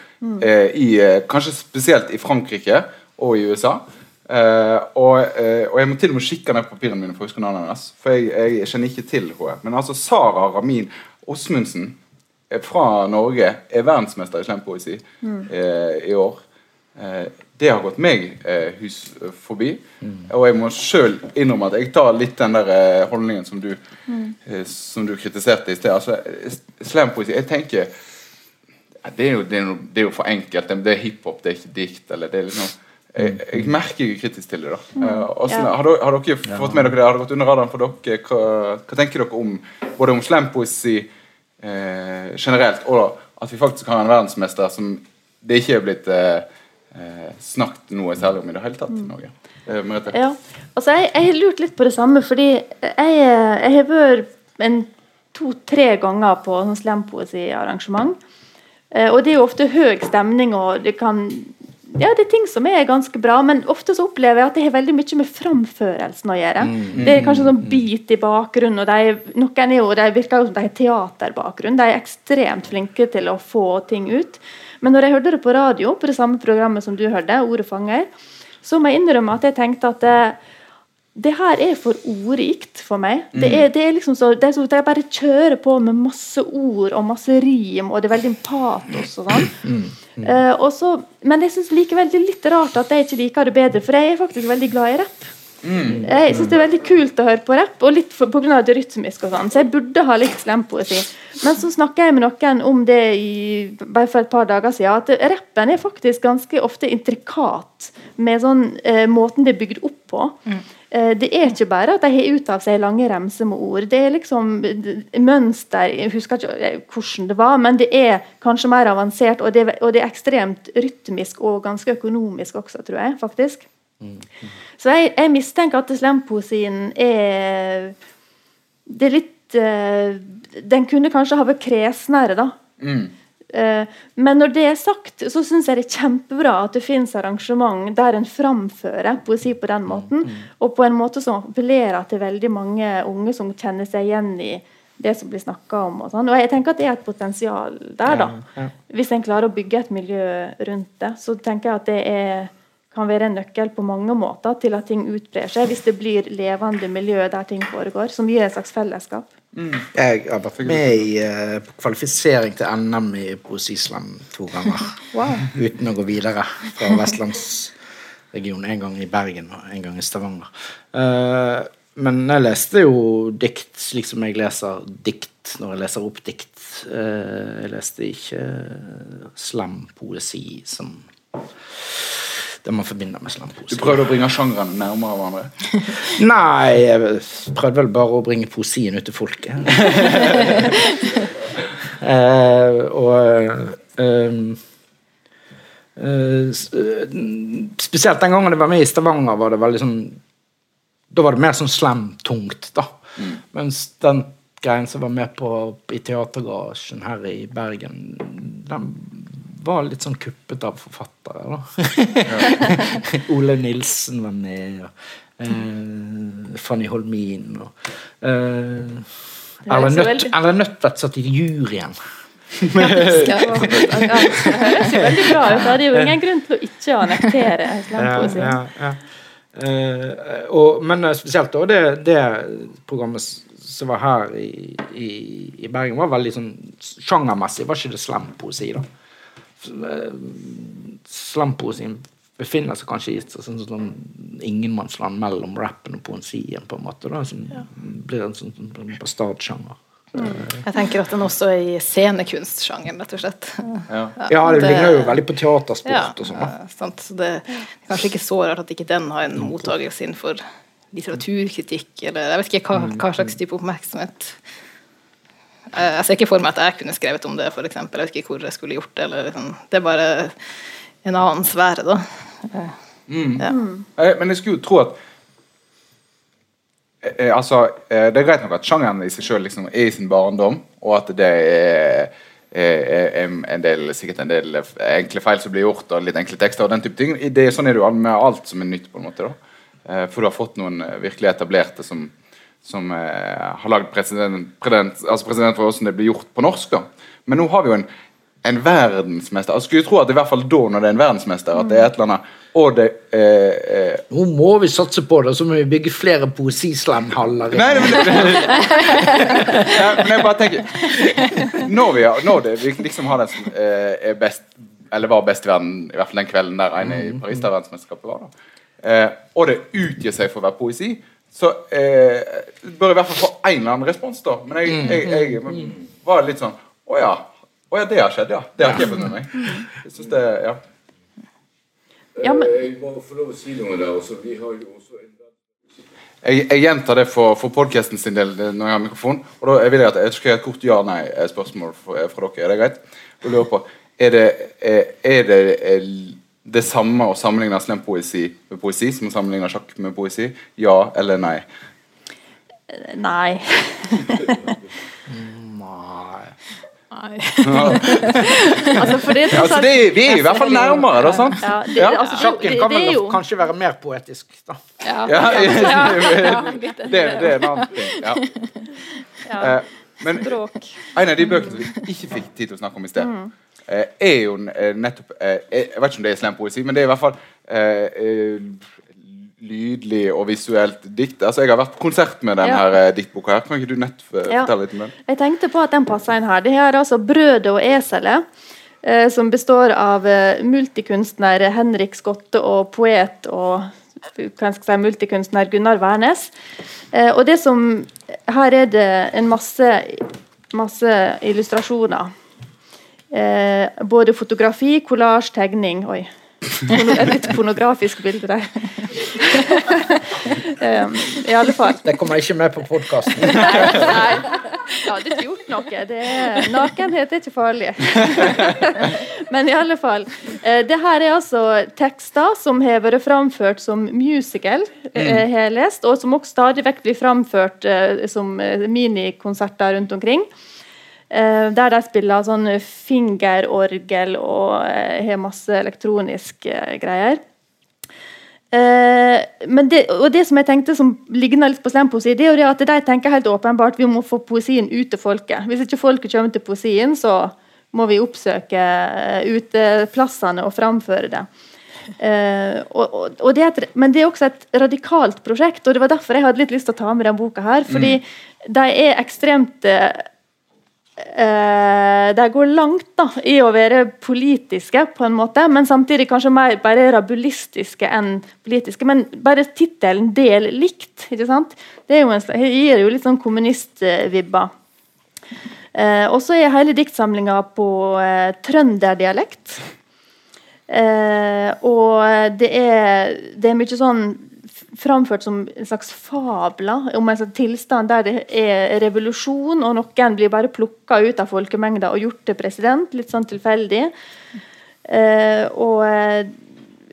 eh, i, eh, kanskje spesielt i Frankrike og i USA. Eh, og, eh, og jeg må til og med kikke ned på papirene mine for å huske navnet hennes. For jeg, jeg kjenner ikke til henne. Men altså Sara Ramin Osmundsen eh, fra Norge er verdensmester i slampoesi eh, i år. Eh, det har gått meg eh, hus forbi. Og jeg må sjøl innrømme at jeg tar litt den der eh, holdningen som du, eh, som du kritiserte i sted. Altså, eh, slampoesi Jeg tenker ja, det, er jo, det, er noe, det er jo for enkelt. Det, det er hiphop, det er ikke dikt. Eller det er liksom jeg, jeg merker jeg er kritisk til det. da Eh, Også, Ja. har, dere, har dere fått med dere det? Har det gått under radaren for dere? Hva, hva tenker dere om både om slampoesi eh, generelt, og at vi faktisk har en verdensmester som det ikke er blitt eh, eh, snakket noe særlig om i det hele tatt i Norge? Eh, Ja, altså jeg, jeg har lurt litt på det samme, fordi jeg, jeg har vært to-tre ganger på sånn slampoesiarrangement. Eh, og det er jo ofte høy stemning, og det kan ja, det er ting som er ganske bra, men ofte så opplever jeg at det har veldig mye med framførelsen å gjøre. Det er kanskje sånn bit i bakgrunnen, og de, noen er jo, de virker jo som de har teaterbakgrunn. De er ekstremt flinke til å få ting ut. Men når jeg hørte det på radio, på det samme programmet som du hørte, Ordet fanger, så må jeg innrømme at jeg tenkte at det, det her er for ordrikt for meg. Det er, det er liksom så, det er så, er bare kjører på med masse ord og masse rim, og det er veldig patos og sånn. Eh, og så- men jeg syns likevel det er litt rart at jeg ikke liker det bedre, for jeg er faktisk veldig glad i rapp. Jeg syns det er veldig kult å høre på rapp, og litt for, på grunn av det rytmiske og sånn, så jeg burde ha litt slempoesi. Men så snakka jeg med noen om det i, bare for et par dager siden, at rappen er faktisk ganske ofte intrikat med sånn eh, måten det er bygd opp på. Eh, det er ikke bare at de har ut av seg lange remser med ord. Det er liksom mønster Jeg husker ikke eh, hvordan det var, men det er kanskje mer avansert, og det, og det er ekstremt rytmisk og ganske økonomisk også, tror jeg. faktisk. Så jeg, jeg mistenker at slampoesien er Det er litt uh, Den kunne kanskje ha vært kresnere, da. Eh, men når det er sagt, så syns jeg det er kjempebra at det finnes arrangement der en framfører poesi på den måten, og på en måte som appellerer til veldig mange unge som kjenner seg igjen i det som blir snakka om. Og, sånn. og jeg tenker at det er et potensial der, da. Hvis en klarer å bygge et miljø rundt det, så tenker jeg at det er, kan være en nøkkel på mange måter til at ting utbrer seg, hvis det blir levende miljø der ting foregår, som gir et slags fellesskap. Jeg har vært med i uh, kvalifisering til NM i poesislam to ganger. [LAUGHS] Uten å gå videre fra vestlandsregionen. En gang i Bergen og en gang i Stavanger. Uh, men jeg leste jo dikt slik som jeg leser dikt når jeg leser opp dikt. Eh, jeg leste ikke slampoesi som det man forbinder med Du prøvde å bringe sjangrene nærmere hverandre. [LAUGHS] Nei, jeg prøvde vel bare å bringe poesien ut til folket. [LAUGHS] eh, og eh, eh, eh, Spesielt den gangen jeg var med i Stavanger, var det veldig sånn Da var det mer sånn slam-tungt, da. Mens den greien som var med på i Teatergarasjen her i Bergen, den var litt sånn kuppet av forfattere, da. [LAUGHS] Ole Nilsen var med, og eh, Fanny Holmin og eh, Erlend Nødt- veldig- Nødtvedt satt i juryen. Ja, det høres jo veldig bra ut. Det er jo ingen grunn til å ikke annektere slampoesi. Ja, ja, ja. Eh, og, men eh, spesielt da, det, det programmet som var her i, i, i Bergen, var veldig sånn sjangermessig. Var ikke det slampoesi, da? Eh, sin befinner seg kanskje i et sånn, sånn ingenmannsland mellom rappen og poesien, på en måte. da, som blir en sånn, sånn bastardsjanger. Jeg tenker at den også er i scenekunstsjangeren, rett og slett. Ja. Ja, det det- ligner jo veldig på teatersport Ja, og sånn. Så det er kanskje ikke så rart at ikke den har en mottakelse innenfor litteraturkritikk, eller jeg vet ikke hva, hva slags type oppmerksomhet. Eh, Jeg ser ikke for meg at jeg kunne skrevet om det, for eksempel. Jeg vet ikke hvor jeg skulle gjort det. Eller, liksom. Det er bare en annen sfære, da. Mm. Ja. Eh, Men jeg skulle jo tro at eh, Altså, Det er greit nok at sjangeren i seg sjøl liksom er i sin barndom, og at det er, er, er en del, sikkert en del enkle feil som blir gjort, og litt enkle tekster og den type ting. Det, sånn er det jo med alt som er nytt, på en måte. da. Eh, For du har fått noen virkelig etablerte som, som eh, har lagd president, president, altså president for hvordan det blir gjort på norsk. da. Men nå har vi jo en, en verdensmester. Jeg skulle tro at i hvert fall da, når det er en verdensmester, at det er et eller annet Og det eh, eh, Nå må vi satse på det, så må vi bygge flere poesislamhaller. Nei, men, [LAUGHS] ja, men jeg bare tenker Når, vi, når det vi liksom har den som eh, er best Eller var best i verden, i hvert fall den kvelden der ene i Paris, der verdensmesterskapet var, da. Eh, og det utgir seg for å være poesi, så eh, bør jeg i hvert fall få en eller annen respons, da. Men jeg, jeg, jeg var litt sånn Å ja. Å ja, det har skjedd, ja. Det har ikke jeg fått med meg. Jeg synes det, ja. Ja, men- Jeg må få lov å si noe der. Også. Vi har jo også en Jeg, jeg gjentar det for, for podkasten sin del eh, når jeg har mikrofon. Og da vil jeg at jeg skal ha et kort ja-nei-spørsmål fra, fra dere. Er det greit? Og lurer på, Er det, er, er det eh, det samme å sammenligne slampoesi med poesi som å sammenligne sjakk med poesi? Ja eller nei? Nei. Nei. Nei. [LAUGHS] Altså, for det, er Altså, det, vi er i hvert fall nærmere, da. sant? Ja, det, Ja. altså, det, Sjakken kan vel jo kanskje være mer poetisk, da. Ja. Ja, Ja, det, det er en annen ting. Ja. [LAUGHS] ja, Eh, Men språk. en av de bøkene vi ikke fikk tid til å snakke om i sted, eh, er jo eh, nettopp eh, Jeg vet ikke om det er slampoesi, men det er i hvert fall eh, eh, lydlig og visuelt dikt. Altså, Jeg har vært på konsert med denne Ja. her, eh, diktboka. her Kan ikke du nett fortelle litt om den? Jeg tenkte på at den passer inn her. Det her er altså 'Brødet og eselet', eh, som består av eh, multikunstner Henrik Skotte og poet og si, multikunstner Gunnar Wærnes. Eh, og det som Her er det en masse, masse illustrasjoner. Eh, både fotografi, kollasj, tegning Oi. Et litt pornografisk bilde der. um, [LAUGHS] I alle fall. Det kommer ikke med på podkasten. [LAUGHS] Nei, jeg hadde ikke gjort noe. Det er, nakenhet er ikke farlig. [LAUGHS] Men i alle fall. Eh, det her er altså tekster som har vært framført som musical, eh, har jeg lest, og som også stadig vekk blir framført eh, som eh, minikonserter rundt omkring. Eh, der de spiller sånn fingerorgel og eh, har masse elektroniske eh, greier. Men det, og det som jeg tenkte som ligner litt på slampoesi, det er jo det at de tenker helt åpenbart vi må få poesien ut til folket. Hvis ikke folket kommer til poesien, så må vi oppsøke uteplassene og framføre det. Uh, og, og, det et, men det er også et radikalt prosjekt, og det var derfor jeg hadde litt lyst til å ta med denne boka. her, fordi de er ekstremt eh, De går langt da, i å være politiske, på en måte, men samtidig kanskje mer bare rabulistiske enn politiske. Men bare tittelen 'Del likt' ikke sant? Det jo en, gir jo litt sånn kommunistvibber. Eh, og så er hele diktsamlinga på eh, trønderdialekt. Eh, og det er, det er mye sånn framført som en slags fabler om en slags tilstand der det er revolusjon, og noen blir bare plukka ut av folkemengda og gjort til president, litt sånn tilfeldig. Eh, og eh,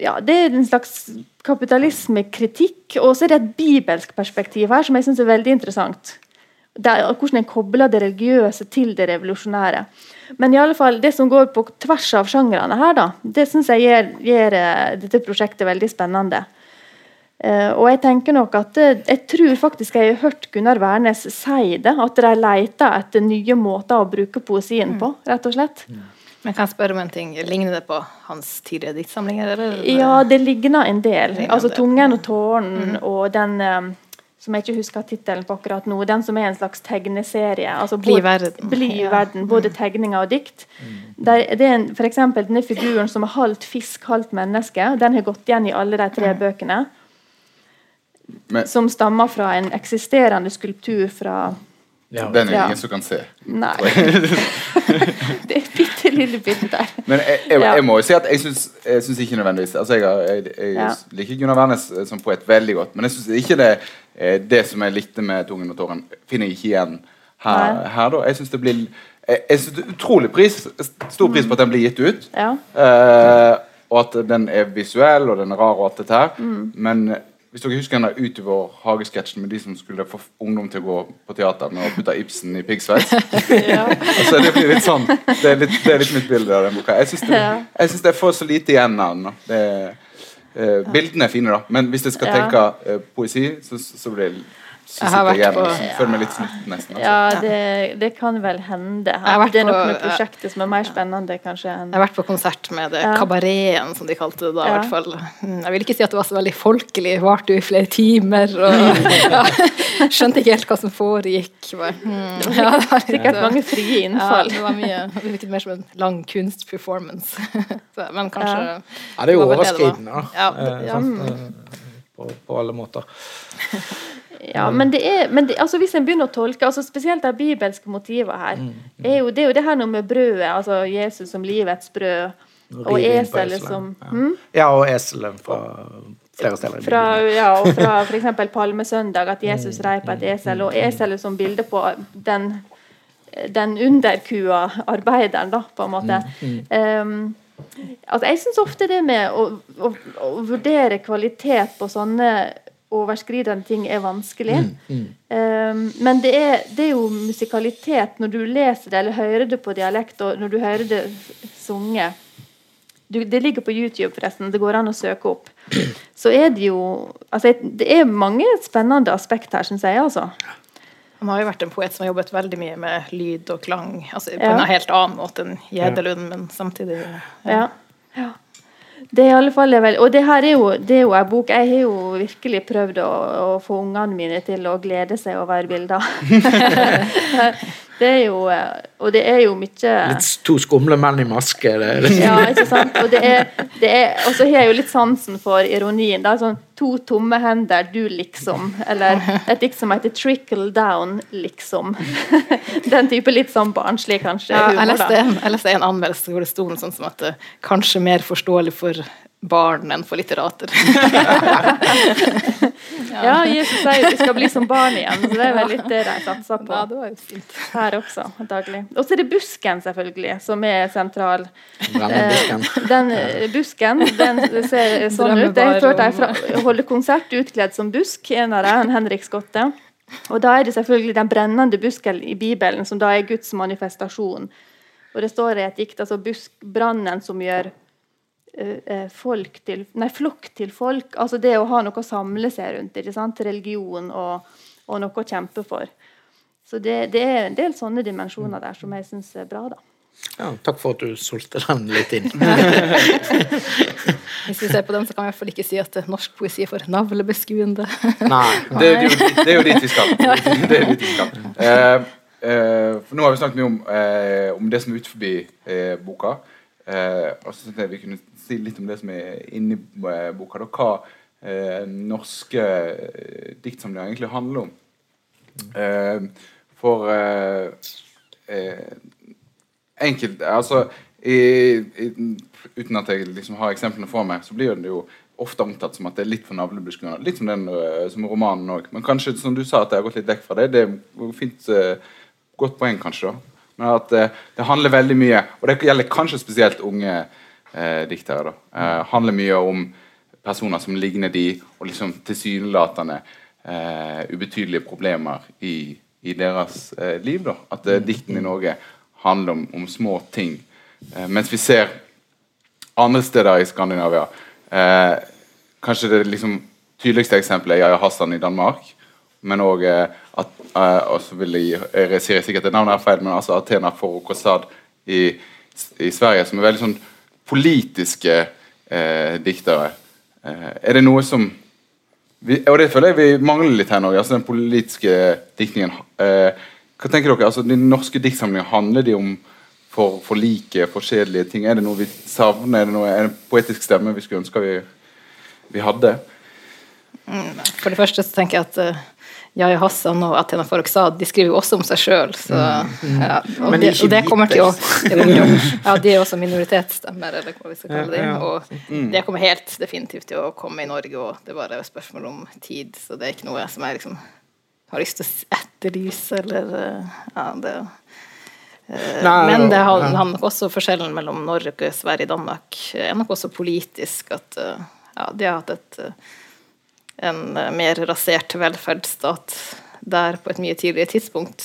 ja, det er en slags kapitalismekritikk, og så er det et bibelsk perspektiv her som jeg syns er veldig interessant. Det er hvordan en kobler det religiøse til det revolusjonære. Men i alle fall, det som går på tvers av sjangrene her, da, det syns jeg gjør, gjør eh, dette prosjektet veldig spennende. Eh, og jeg tenker nok at eh, jeg tror faktisk jeg har hørt Gunnar Wærnes si det, at de leter etter nye måter å bruke poesien på, rett og slett. Men kan jeg spørre om en ting? Ligner det på hans tidligere diktsamlinger? Eller? Ja, det ligner en del. Ligner Altså 'Tungen og tårnen' og den eh, som jeg ikke husker tittelen på akkurat nå, den som er en slags tegneserie. Altså Bli verden. Bli Ja. Mm. verden, Både tegninger og dikt. Der, det er en, for eksempel denne figuren som er halvt fisk, halvt menneske. Den har gått igjen i alle de tre bøkene. Men Som stammer fra en eksisterende skulptur fra Ja. den er Ja. ingen som kan se. Nei. [LAUGHS] det er et bitte lille bilde der. Men jeg, jeg, Ja. jeg må jo si at jeg syns, ikke nødvendigvis altså jeg, jeg, jeg Ja. liker Gunnar Wærnes eh, som poet veldig godt, men jeg syns ikke det, eh, det som jeg likte med 'Tungen og tåren', finner jeg ikke igjen her. Her da. Jeg syns det blir jeg, jeg synes det er utrolig pris, stor pris på at den blir gitt ut. Ja. Uh, og at den er visuell og den er rar og alt dette her. Mm. Men hvis dere husker den der Utover hagesketsjen med de som skulle få ungdom til å gå på teater med å putte Ibsen i piggsveis [LAUGHS] altså, Det blir litt sånn Det er litt, det er litt mitt bilde av den boka. Jeg syns det, Ja. jeg synes det får så lite igjen av den. eh, bildene er fine, da, men hvis jeg skal Ja. tenke eh, poesi, så, så blir det så Jeg har sitter jeg vært igjen og føler meg litt snytt, nesten. Altså. Ja, det, det kan vel hende. har vært Det er noe med prosjektet som er mer spennende, kanskje. Jeg har vært på konsert med det kabareten, som de kalte det da. i Ja. hvert fall. Mm, Jeg vil ikke si at det var så veldig folkelig, varte jo i flere timer. Og, [LAUGHS] ja, skjønte ikke helt hva som foregikk. Bare, mm, ja, det var [LAUGHS] Sikkert mange frie Ja, innfall. det var mye. Det virket mer som en lang kunstperformance. [LAUGHS] Men kanskje Ja. Ja, det er jo overskridende, da. Ja, Eh, ja. Eh, På, på alle måter. Ja, men det er, men det, altså hvis en begynner å tolke, altså spesielt de bibelske motivene her, er jo, det er jo det her noe med brødet, altså Jesus som livets brød, og og eselet som ja. hm? ja, og eselet fra flere steder. fra, ja, og fra f.eks. palmesøndag, at Jesus rei på et esel, og eselet som bilde på den, den underkua arbeideren, da, på en måte. Um, altså, jeg syns ofte det med å, å, å vurdere kvalitet på sånne overskridende ting er vanskelig. Um, men det er, det er jo musikalitet når du leser det eller hører det på dialekt, og når du hører det sunget du, Det ligger på YouTube, forresten. Det går an å søke opp. Så er det jo altså, Det er mange spennende aspekt her, syns jeg. altså. Han har jo vært en poet som har jobbet veldig mye med lyd og klang. Altså, på Ja. en helt annen måte enn Gjedelund, men samtidig Ja. ja. Det er i alle fall vel, Og det her er jo, det er jo en bok Jeg har jo virkelig prøvd å, å få ungene mine til å glede seg over bilder. [LAUGHS] det er jo Og det er jo mye Litt to skumle menn i maske. Det, det. Ja, ikke sant? Og, det er, det er, så har jeg jo litt sansen for ironien. Da. Sånn, to tomme hender, du liksom. Eller et dikt som heter 'Trickle Down', liksom. [LAUGHS] Den type litt sånn barnslig, kanskje. Ja, jeg, leste en, jeg leste en anmeldelse hvor det sto noe sånt som at det kanskje mer forståelig for barn enn for litterater. [LAUGHS] Ja, Jesus sier vi skal bli som barn igjen, så det er vel litt det de satser på. Ja, det var jo fint. Her også, antagelig. Og så er det busken, selvfølgelig, som er sentral. Busken. Den eh, busken den ser sånn ut. Jeg har hørt dem fra- holde konsert utkledd som busk, en av dem, Henrik Skotte. Og da er det selvfølgelig den brennende busken i Bibelen, som da er Guds manifestasjon. Og det står i et dikt altså buskbrannen som gjør eh, eh, folk til, nei, flokk til folk. Altså det å ha noe å samle seg rundt. Ikke sant? Religion og, og noe å kjempe for. Så det, det er en del sånne dimensjoner der som jeg syns er bra. da. Ja, takk for at du solgte den litt inn. [LAUGHS] Hvis vi ser på den, så kan vi i hvert fall ikke si at norsk poesi er for navlebeskuende. Nei. Det, [LAUGHS] det, er jo, det er jo dit vi skal. [LAUGHS] Det er dit vi skal. Uh, uh, for nå har vi snakket mye om, uh, om det som er utenfor eh, boka. Eh, og så tenkte jeg vi kunne si litt om det som er inni eh, boka. Da, hva eh, norske eh, diktsamlinger egentlig handler om. Eh, for eh, eh, enkelt Altså i, i, uten at jeg liksom har eksemplene for meg, så blir det jo ofte omtalt som at det er litt for navlebeskuende. Litt som den øh, som romanen òg. Men kanskje, som du sa, at jeg har gått litt vekk fra det. Det er fint uh, Godt poeng, kanskje. da Men at uh, det handler veldig mye, og det gjelder kanskje spesielt unge uh, diktere, da. Uh, handler mye om personer som ligner de, og liksom tilsynelatende eh, ubetydelige problemer i, i deres eh, liv. da At dikten i Norge handler om, om små ting. Eh, mens vi ser andre steder i Skandinavia eh, Kanskje det liksom tydeligste eksempelet er Yahya Hassan i Danmark. Men òg eh, at eh, vil jeg, jeg sier sikkert navnet er feil, men altså Athena Forokosad i, i Sverige, som er veldig sånn politiske eh, diktere. Eh, er det noe som vi, Og det føler jeg vi mangler litt her i Norge. altså Den politiske diktningen. Eh, hva tenker dere? altså De norske diktsamlingene, handler de om for, for like, forskjellige ting? Er det noe vi savner? Er det, noe, er det en poetisk stemme vi skulle ønske vi, vi hadde? For det første så tenker jeg at uh, Yahya Hassan og Athena Farrokhzad de skriver jo også om seg sjøl. Ja, og, Men det, ikke og det kommer til å. [LAUGHS] Ja, de er også minoritetsstemmer, eller hva vi skal kalle det. Ja, ja. Og det kommer helt definitivt til å komme i Norge, og det er bare et spørsmål om tid. Så det er ikke noe som er liksom har lyst til å etterlyse, eller uh, Ja, det Eh, Nei, Men det handler har nok også forskjellen mellom Norge, Sverige og Danmark er nok også politisk at eh, ja, de har hatt et, eh, en eh, mer rasert velferdsstat der på et mye tidligere tidspunkt,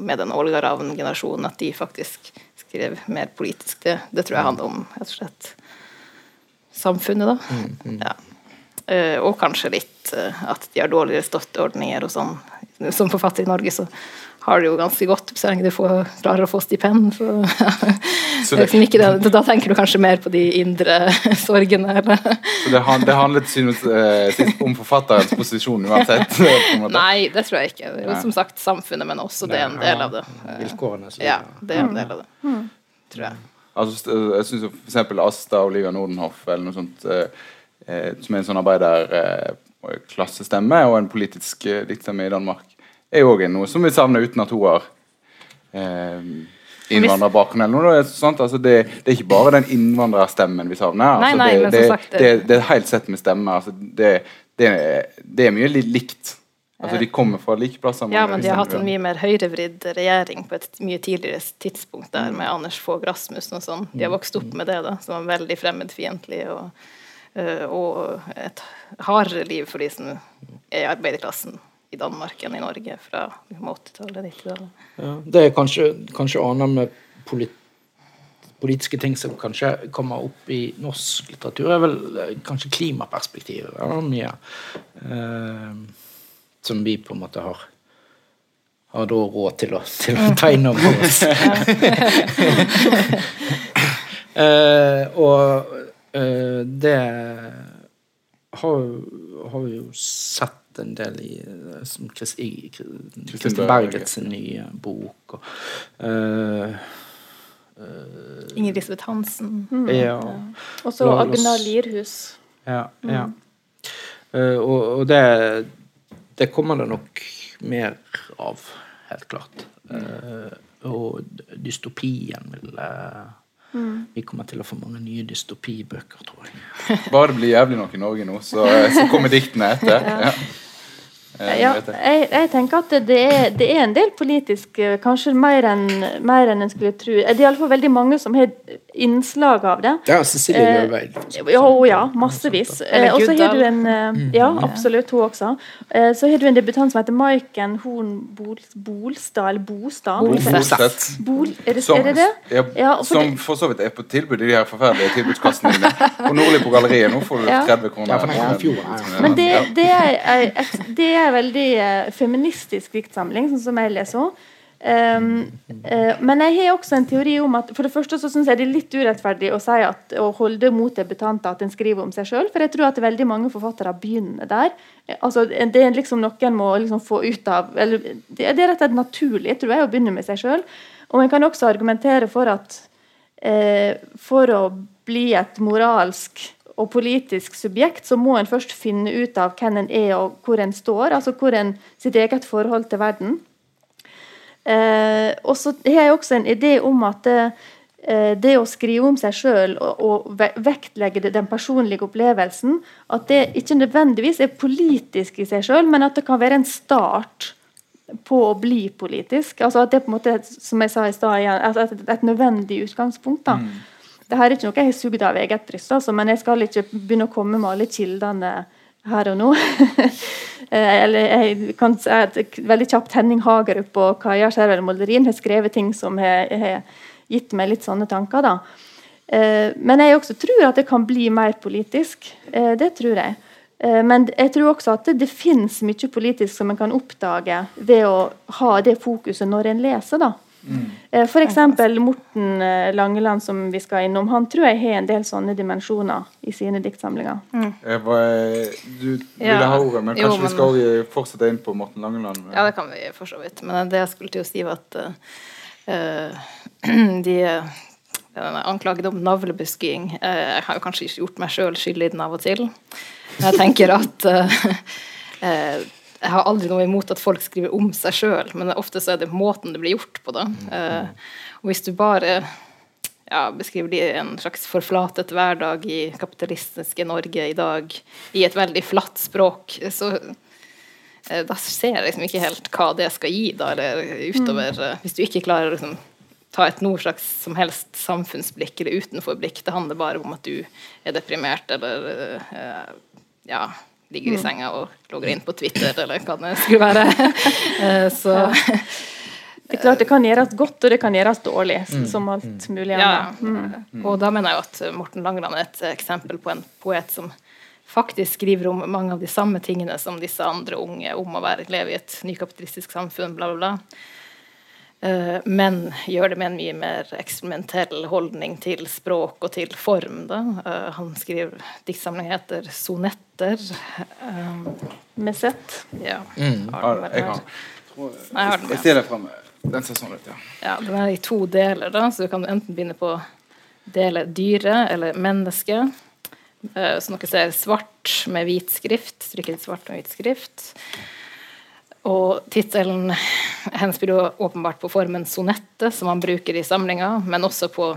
med den Olga Ravn-generasjonen, at de faktisk skrev mer politisk. Det, det tror jeg handler om rett og slett samfunnet, da. Ja. Eh, og kanskje litt eh, at de har dårligere støtteordninger og sånn. Som forfatter i Norge så har det jo ganske godt så lenge du får, klarer å få stipend. Så, Så det, [LAUGHS] ikke det, da tenker du kanskje mer på de indre [LAUGHS] sorgene. Eller? Så det, han- det handlet synes, eh, om forfatterens posisjon uansett? på en måte. Nei, det tror jeg ikke. Det er jo som sagt samfunnet, men også det er en del av det. Vilkårene. så- Ja, det er en del av det. Tror jeg. Altså, jeg synes f.eks. Asta Olivia Nordenhoff eller noe sånt som er en sånn arbeiderklassestemme og en politisk eh, diktstemme i Danmark, er jo òg noe som vi savner uten at hun har eh, innvandrerbakgrunn eller noe. Det er, sant? Altså, det, det er ikke bare den innvandrerstemmen vi savner. Altså, nei, det, det, det- det, det er helt sett med stemme. Altså, det, det, det er mye litt likt. Altså, de kommer fra like plasser. Ja, men de har hatt en mye mer høyrevridd regjering på et mye tidligere tidspunkt der med Anders Fogh Rasmussen og sånn. De har vokst opp med det, da, som var veldig fremmedfiendtlig og, og et hardere liv for de som er i arbeiderklassen i Danmark enn i Norge fra 80-tallet, 90-tallet. Ja, det er kanskje, kanskje annet med polit, politiske ting som kanskje kommer opp i norsk litteratur, er vel eh, kanskje klimaperspektivet. Er mye eh, som vi på en måte har har da råd til å, til å ta inn over oss. [LAUGHS] [LAUGHS] Eh, og eh, det har, har vi jo sett en del i eh, som Chris, i Kristin Berget. Bergets nye bok. Og, eh, Inger Lisbeth Hansen. ja, Og så Agnar Lierhus. ja, ja. Uh, og, og det, det kommer det nok mer av, helt klart. Eh, og dystopien vil eh, Vi kommer til å få mange nye dystopibøker, tror jeg. Bare det blir jævlig nok i Norge nå, så, så kommer diktene etter. [LAUGHS] Ja. Eh, Ja, jeg. jeg, tenker at det er, det er en del politisk, eh, kanskje mer enn mer enn en skulle tro. Det er iallfall veldig mange som har innslag av det. Ja, Cecilie Eh, Løveid. Ja, ja, massevis. Eh, Og så har du en eh, Ja, absolutt, hun også. Eh, Så har du en debutant som heter Maiken Horn Bolstad, eller Bostad? Boseth. Bol, er, det, Som, er det det? Ja, for som det- for så vidt er på tilbud i de her forferdelige tilbudskassene dine. På Nordli på galleriet nå får du [LAUGHS] 30 kroner. Ja. Men det, det, er, et, det er en veldig eh, feministisk diktsamling, sånn som jeg leser henne. Um, uh, men jeg har også en teori om at for det første så synes jeg det er litt urettferdig å si at, å holde mot debutanter at en skriver om seg sjøl. For jeg tror at veldig mange forfattere begynner der. Eh, Altså, det er liksom noen må liksom få ut av eller, det er rett og slett naturlig tror jeg, å begynne med seg sjøl. Og en kan også argumentere for at uh, for å bli et moralsk og politisk subjekt, så må en først finne ut av hvem en er og hvor en står. Altså hvor en, sitt eget forhold til verden. Eh, og så har jeg også en idé om at det, eh, det å skrive om seg sjøl og, og vektlegge den personlige opplevelsen, at det ikke nødvendigvis er politisk i seg sjøl, men at det kan være en start på å bli politisk. Altså at det på en måte, som jeg sa i stad, altså et, et nødvendig utgangspunkt. da. Dette er ikke noe jeg har sugd av eget bryst, altså, men jeg skal ikke begynne å komme med alle kildene her og nå. [LAUGHS] Eh, Eller jeg kan si at veldig kjapt Henning Hagerup og Kaja Skjervel Molderin har skrevet ting som har, gitt meg litt sånne tanker. da. Eh, Men jeg også tror at det kan bli mer politisk. Eh, Det tror jeg. Men jeg tror også at det, det finnes mye politisk som en kan oppdage ved å ha det fokuset når en leser. da. Eh, For eksempel Morten eh, Langeland, som vi skal innom, han tror jeg har en del sånne dimensjoner i sine diktsamlinger. Jeg var- Du ville Ja. ha ordet, men Jo, kanskje vi skal fortsette inn på Morten Langeland? Ja, det kan vi for så vidt. Men det jeg skulle til å si, var at uh, [CLEARS THROAT] de anklaget om navlebeskying. Uh, jeg har jo kanskje ikke gjort meg sjøl skyldig i den av og til. Jeg tenker at uh, eh, [LAUGHS] jeg har aldri noe imot at folk skriver om seg sjøl, men ofte så er det måten det blir gjort på. da. Eh, og hvis du bare ja, beskriver de en slags forflatet hverdag i kapitalistiske Norge i dag i et veldig flatt språk, så eh, da ser jeg liksom ikke helt hva det skal gi, da, eller utover eh, Hvis du ikke klarer å liksom, ta et noe slags som helst samfunnsblikk eller utenforblikk, det handler bare om at du er deprimert eller eh, ja, ligger i senga og logger inn på Twitter, eller hva det skulle være. [LAUGHS] Eh, så Det er klart det kan gjøres godt, og det kan gjøres dårlig, som alt mulig Ja, annet. og da mener jeg at Morten Langland er et eksempel på en poet som faktisk skriver om mange av de samme tingene som disse andre unge om å være, leve i et nykapitalistisk samfunn, bla, bla, bla. Eh, men gjør det med en mye mer eksperimentell holdning til språk og til form. Da. Eh, han skriver diktsamling heter 'Sonetter'. Um, Med sett. ja. Mm, Har den jeg her? Nei, jeg har den Jeg ser det. Den ser sånn ut, ja. Ja, den er i to deler, da, så du kan enten begynne på dele dyre eller menneske. Eh, Så dere ser svart med hvit skrift, strykket svart med hvit skrift. Og tittelen henspiller åpenbart på formen sonette, som han bruker i samlinga, men også på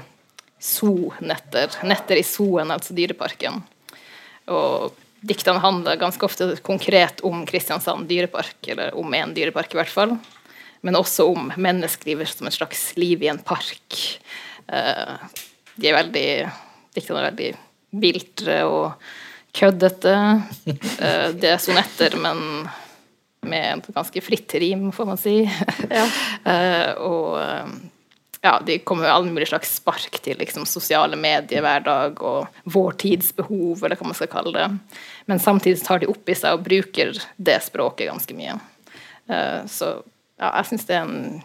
zoo-netter. Netter i soen, altså dyreparken. Og diktene handler ganske ofte konkret om Kristiansand dyrepark, eller om en dyrepark i hvert fall. Men også om menneskelivet som et slags liv i en park. Eh, de er veldig Diktene er veldig viltre og køddete. Eh, det er sonetter, men med ganske fritt rim, får man si. [LAUGHS] Eh, og eh, ja, de kommer med alle mulige slags spark til liksom, sosiale medier hver dag og vår tids behov, eller hva man skal kalle det. Men samtidig tar de opp i seg og bruker det språket ganske mye. Uh, så ja, jeg syns det er en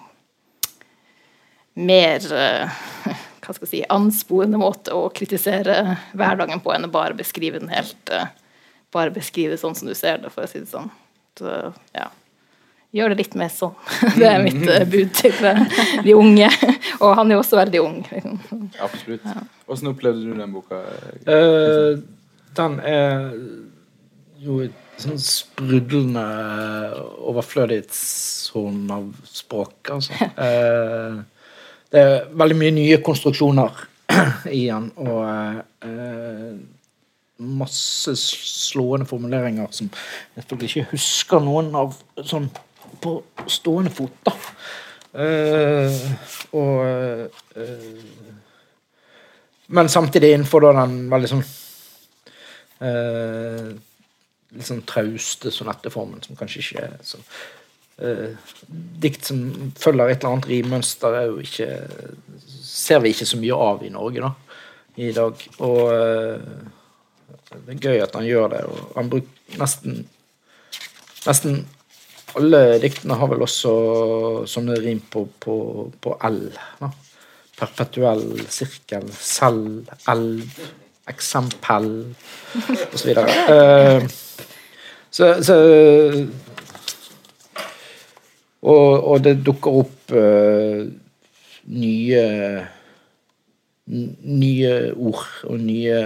mer uh, [LAUGHS] hva skal jeg si, ansporende måte å kritisere hverdagen på enn å bare beskrive den helt uh, Bare beskrive det sånn som du ser det, for å si det sånn. Så ja. Gjør det litt mer sånn. [LAUGHS] Det er mitt eh, bud til eh, de unge. Og han er jo også veldig ung. liksom. Absolutt. Hvordan opplevde du den boka? Uh, den er jo et sånn sprudlende overflødighetshorn av språk, altså. [LAUGHS] Eh, det er veldig mye nye konstruksjoner [CLEARS THROAT] i den, og eh, masse slående formuleringer som jeg selvfølgelig ikke husker noen av sånn på stående fot, da. Uh, og uh, men samtidig innenfor da den veldig sånn uh, Litt sånn trauste sonetteformen, som kanskje ikke er så Dikt som følger et eller annet rimmønster, er jo ikke Ser vi ikke så mye av i Norge da, i dag. Og det er gøy at han gjør det. Og han bruker nesten Nesten alle diktene har vel også sånne rim på, på, på L. Da. Perpetuell sirkel, selv, elv, eksempel osv. Uh, [LAUGHS] så, så og, og, det dukker opp uh, nye nye ord og nye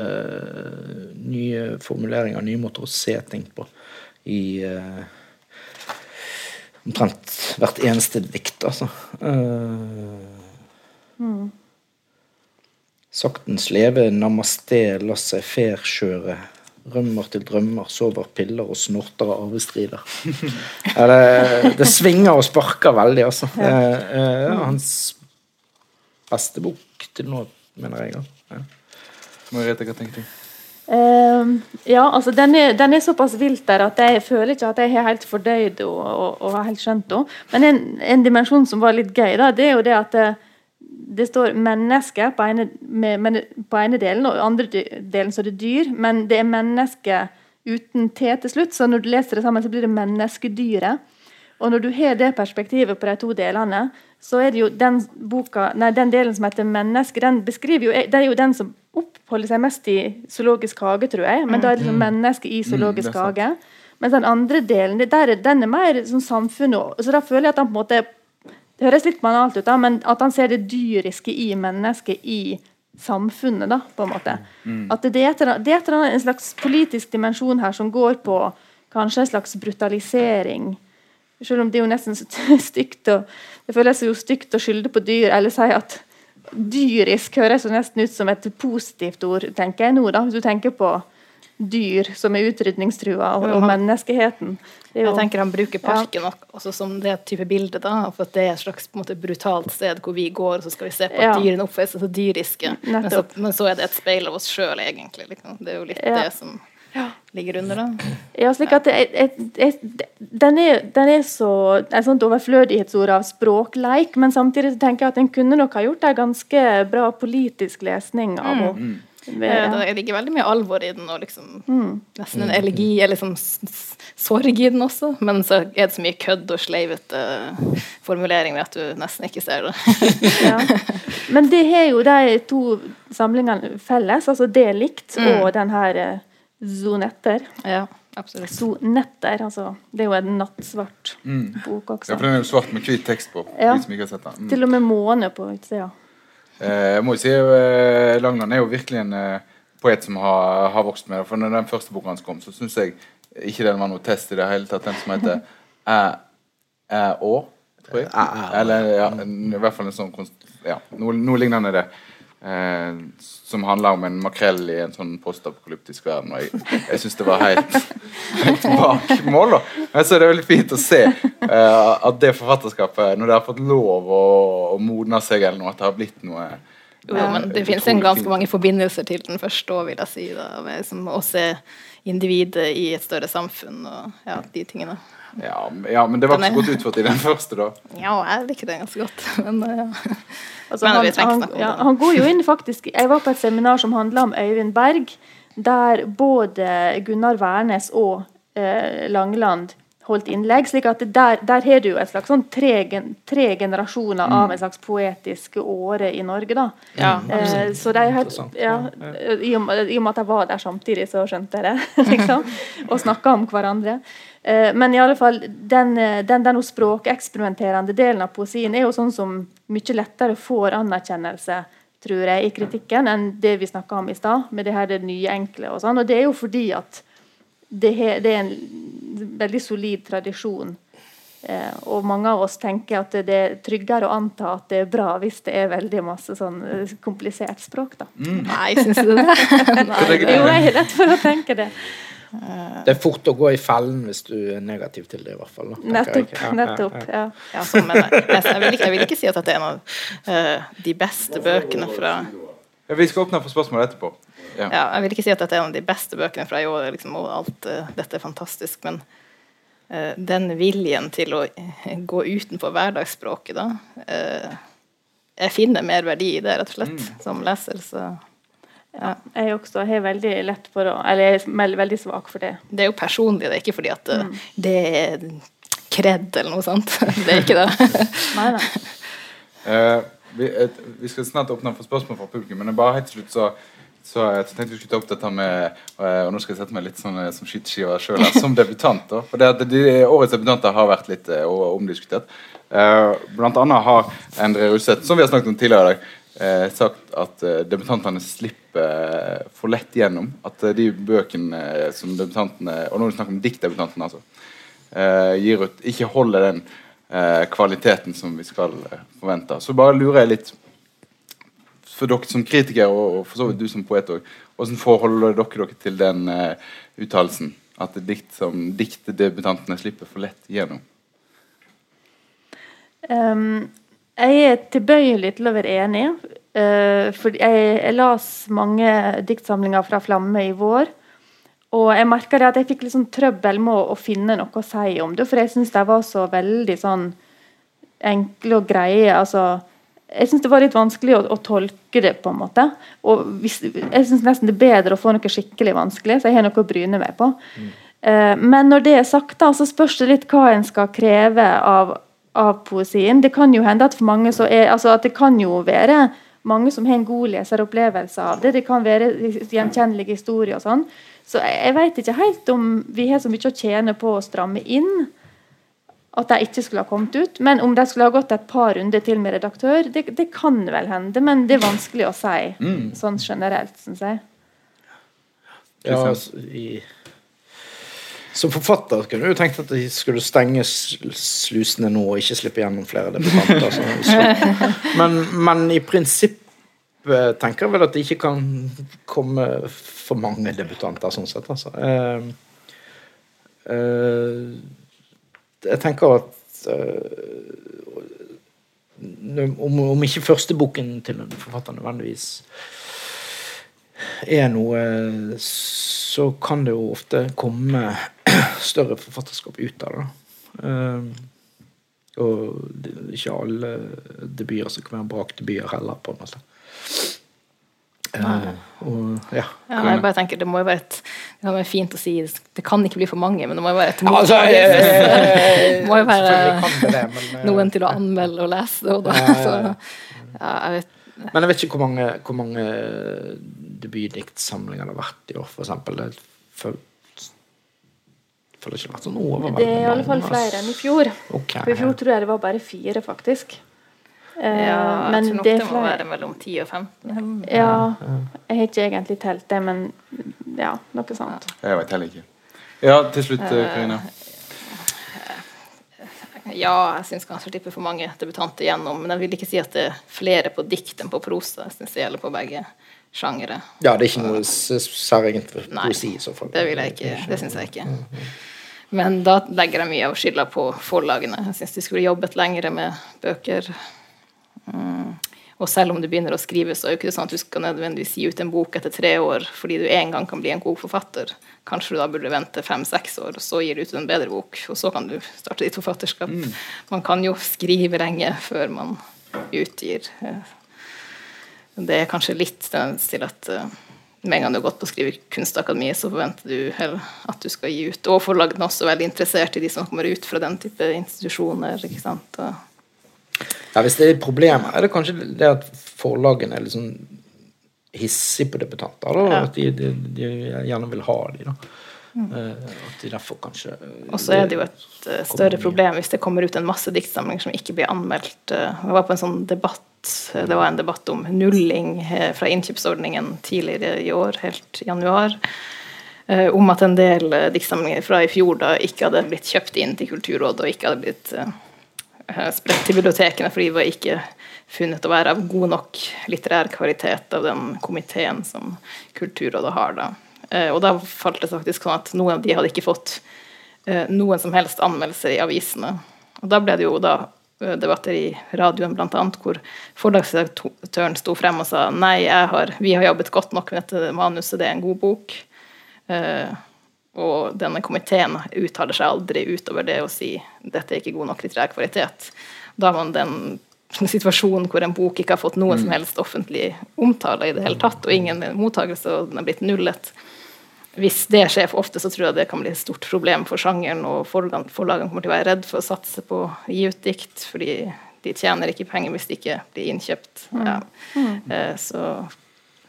uh, nye formuleringer, nye måter å se ting på i uh, omtrent hvert eneste dikt, altså. Mm. Saktens leve, namaste, la seg fer kjøre. Rømmer til drømmer, sover piller og snorter av arvestrider. Det, [LAUGHS] det, svinger og sparker veldig, altså. Det er hans beste bok til nå, mener jeg. Ja. Margrethe, hva tenker du? Uh, ja, altså den er, den er, såpass vilt der at jeg føler ikke at jeg har helt fordøyd og, og, og helt skjønt henne. Men en, en, dimensjon som var litt gøy, da, det er jo det at det, det står 'menneske' på ene, på ene delen, og andre delen så er det dyr. Men det er menneske uten T til slutt, så når du leser det sammen, så blir det 'menneskedyret'. Og når du har det perspektivet på de to delene, så er det jo den boka, nei, den delen som heter 'menneske', den beskriver jo, det er jo den som oppholder seg mest i zoologisk hage, tror jeg. Men da er det liksom menneske i zoologisk mm, hage. Mens den andre delen der, den er mer sånn samfunnet. Så da føler jeg at han på en måte Det høres litt banalt ut, da, men at han ser det dyriske i mennesket i samfunnet, da, på en måte. Mm. At det er, etter, det er en slags politisk dimensjon her som går på kanskje en slags brutalisering. Selv om det er jo nesten [LAUGHS] stygt og, Det føles jo stygt å skylde på dyr eller si at dyrisk høres jo nesten ut som et positivt ord, tenker jeg nå, da, hvis du tenker på dyr som er utrydningstrua, og, og menneskeheten. Jo, jeg tenker Han bruker parken ja. også som det type bilde, da, for at det er et slags måte, brutalt sted hvor vi går, og så skal vi se på at ja. dyrene oppfører seg så dyriske. Men så, men så, er det et speil av oss sjøl, egentlig. Liksom. Det er jo litt ja. det som ligger under, da. Ja, slik at den, er, den, er, så et sånt overflødighetsord av språkleik, men samtidig tenker jeg at en kunne nok ha gjort en ganske bra politisk lesning av henne. Mm. Ja. Det ligger veldig mye alvor i den, og liksom mm. nesten en elegi eller liksom sorg i den også. Men så er det så mye kødd og sleivete formuleringer at du nesten ikke ser det. ja. Men det har jo de to samlingene felles, altså det likt mm. og den her eh, Zonetter. Ja, absolutt. Zonetter, altså. Det er jo en nattsvart mm. bok også. Ja, for den er jo svart med hvit tekst på. Ja. som ikke har sett den. Mm. Til og med måne på utsida. Eh, jeg må jo si eh, Langland er jo virkelig en eh, poet som har, har, vokst med det. For når den første boka hans kom, så syns jeg ikke den var noe test i det hele tatt. Den som heter [LAUGHS] Æ Æ Å, tror jeg. Eller ja, i hvert fall en sånn konst... ja, noe, noe lignende det. Eh, som handler om en makrell i en sånn postapokalyptisk verden. Og jeg, jeg syns det var helt, helt bak mål. Men så er det veldig fint å se eh, at det forfatterskapet, når det har fått lov å, å modne seg, eller noe, at det har blitt noe jo, men det finnes en ganske mange forbindelser til den første òg, vil jeg si. Da, med liksom, å se individet i et større samfunn og ja, de tingene. Ja, ja, men det var ikke så godt utført i den første, da. Ja, jeg liker det ganske godt. [LAUGHS] Men, [LAUGHS] ja. altså, han, han, ja, han, går jo inn faktisk Jeg var på et seminar som handla om Øyvind Berg, der både Gunnar Wærnes og eh, Langeland holdt innlegg. slik at Der, der har du jo et slags sånn tre, tre generasjoner mm. av en slags poetisk åre i Norge. da. Ja, eh, så de helt, ja, i, og, I og med at jeg var der samtidig, så skjønte jeg det. [LAUGHS] liksom, Og snakka om hverandre. Eh, men i alle fall, den, eh, den, den språkeksperimenterende delen av poesien er jo sånn som mye lettere får anerkjennelse tror jeg, i kritikken enn det vi snakka om i stad, med det her det nye, enkle. og sånn, og Det er jo fordi at det, det er en veldig solid tradisjon. Eh, og mange av oss tenker at det er tryggere å anta at det er bra hvis det er veldig masse sånn eh, komplisert språk. da. Mm. Nei, syns du det? [LAUGHS] Nei, jo, jeg er redd for å tenke det. Det er fort å gå i fellen hvis du er negativ til det, i hvert fall. Nettopp. Ja, nettopp, ja. ja sånn jeg, vil ikke, jeg, vil ikke, si at det er en av uh, de beste bøkene fra ja, Vi skal åpne for spørsmål etterpå. Ja. ja. jeg vil ikke si at dette er en av de beste bøkene fra i år. Liksom, og alt uh, dette er fantastisk, men uh, den viljen til å gå utenfor hverdagsspråket, da Jeg finner mer verdi i det, rett og slett, mm. som leser. så ja, jeg også har veldig lett for å Eller jeg er veldig svak for det. Det er jo personlig, det er ikke fordi at mm. det er kred eller noe sånt. [LAUGHS] Det er ikke det. [LAUGHS] Nei, da. Uh, vi, et, vi skal snart åpne for spørsmål fra publikum, men bare helt til slutt så, så jeg tenkte vi skulle ta opp dette med eh, Og nå skal jeg sette meg litt sånn eh, som skyteskiva sjøl som debutant. da, for det at de, Årets debutanter har vært litt eh, omdiskutert. Eh, blant annet har Endre Ruseth, som vi har snakket om tidligere i dag, eh, sagt at eh, debutantene slipper eh, for lett gjennom. At eh, de bøkene eh, som debutantene Og nå er det snakk om diktdebutantene, altså. gir ut, ikke holder den kvaliteten som vi skal forvente. Så bare lurer jeg litt for dere som kritikere og, og for så vidt du som poet òg, hvordan forholder dere dere til den eh, uttalelsen? At dikt som diktdebutantene slipper for lett gjennom? Um, jeg er tilbøyelig til å være enig. Uh, for jeg, jeg las mange diktsamlinger fra Flamme i vår. Og jeg merka at jeg fikk litt sånn trøbbel med å, finne noe å si om det. For jeg syns de var så veldig sånn enkle og greie. altså jeg syns det var litt vanskelig å, å, tolke det. på en måte og hvis, Jeg syns nesten det er bedre å få noe skikkelig vanskelig, så jeg har noe å bryne meg på. Mm. Uh, men når det er sagt, da, så spørs det litt hva en skal kreve av, av poesien. Det kan jo hende at for mange så er, altså at det kan jo være mange som har en god leseropplevelse av det. Det kan være gjenkjennelige historier og sånn. Så jeg, veit vet ikke helt om vi har så mye å tjene på å stramme inn at de ikke skulle ha kommet ut. Men om de skulle ha gått et par runder til med redaktør, det, det kan vel hende. Men det er vanskelig å si mm. sånn generelt, syns jeg. Ja, altså, i, som forfatter kunne du tenkt at de skulle stenge slusene nå og ikke slippe gjennom flere debutanter. Så, [LAUGHS] men, men, i prinsippet tenker jeg vel at det ikke kan komme for mange debutanter, sånn sett. Altså. Uh, uh, jeg tenker at uh, om, om, ikke førsteboken til en forfatter nødvendigvis er noe, så kan det jo ofte komme [CLEARS THROAT] større forfatterskap ut av det. Uh, og det ikke alle debuter som kan være brakdebuter heller, på en måte. Uh, og, ja. ja jeg bare tenker Det må jo være et det kan være fint å si det kan ikke bli for mange, men det må jo være et mål. altså, [LAUGHS] det må jo være det, men, noen til å anmelde og lese det. Da, så, ja, jeg vet. Men jeg vet ikke hvor mange, hvor mange debutdiktsamlinger det har vært i år, for eksempel. Det føler, føler ikke det har vært sånn overveldende Det er i alle fall flere enn i fjor. Okay, for I fjor tror jeg det var bare fire, faktisk. Eh, ja, jeg tror nok det, det må være mellom 10 og 15. Ja, jeg har ikke egentlig telt det, men ja, noe sånt. Jeg vet heller ikke. Ja, til slutt, Karina. Karina. Ja, jeg syns kanskje slipper for mange debutanter gjennom, men jeg vil ikke si at det er flere på dikt enn på prosa. Jeg synes det gjelder på begge sjangere. Ja, det er ikke noe særegent for poesi i så fall. Det vil jeg ikke. Det syns jeg ikke. Men da legger jeg mye av skylda på forlagene. Jeg syns de skulle jobbet lengre med bøker Mm. Og selv om du begynner å skrive, så er det ikke sånn at du skal nødvendigvis gi ut en bok etter tre år fordi du en gang kan bli en god forfatter. Kanskje du da burde vente fem-seks år, og så gir du ut en bedre bok. Og så kan du starte ditt forfatterskap. Mm. Man kan jo skrive lenge før man utgir. Det er kanskje litt tendens til at uh, med en gang du har gått på Skrivekunstakademiet, så forventer du at du skal gi ut. Og forlagene er også veldig interessert i de som kommer ut fra den type institusjoner. ikke sant? Og ja, Hvis det er et problem, er det kanskje det at forlagene er litt sånn hissige på debutanter. Da, ja. At de, de, de, gjerne vil ha de da. Mm. Uh, at de derfor kanskje uh, Og så er det jo et uh, større problem hvis det kommer ut en masse diktsamlinger som ikke blir anmeldt. Jeg var på en sånn debatt det var en debatt om nulling fra innkjøpsordningen tidligere i år, helt i januar. Om at en del diktsamlinger fra i fjor da ikke hadde blitt kjøpt inn til Kulturrådet og ikke hadde blitt Eh, spredt til bibliotekene, for de var ikke funnet å være av god nok litterær kvalitet av den komiteen som Kulturrådet har. da. Eh, og da falt det faktisk sånn at noen av de hadde ikke fått eh, noen som helst anmeldelser i avisene. Og da ble det jo da debatter i radioen blant annet, hvor forlagsredaktøren sto frem og sa nei, har, vi har jobbet godt nok med dette manuset, det er en god bok. Og denne komiteen uttaler seg aldri utover det å si dette er ikke god nok litterær kvalitet. Da har man den situasjonen hvor en bok ikke har fått noen som mm. helst offentlig omtale i det hele tatt, og ingen mottakelse, og den er blitt nullet. hvis det skjer for ofte, så tror jeg det kan bli et stort problem for sjangeren, og forlagene kommer til å være redd for å satse på å gi ut dikt, fordi de tjener ikke penger hvis de ikke blir innkjøpt. Ja. Eh, så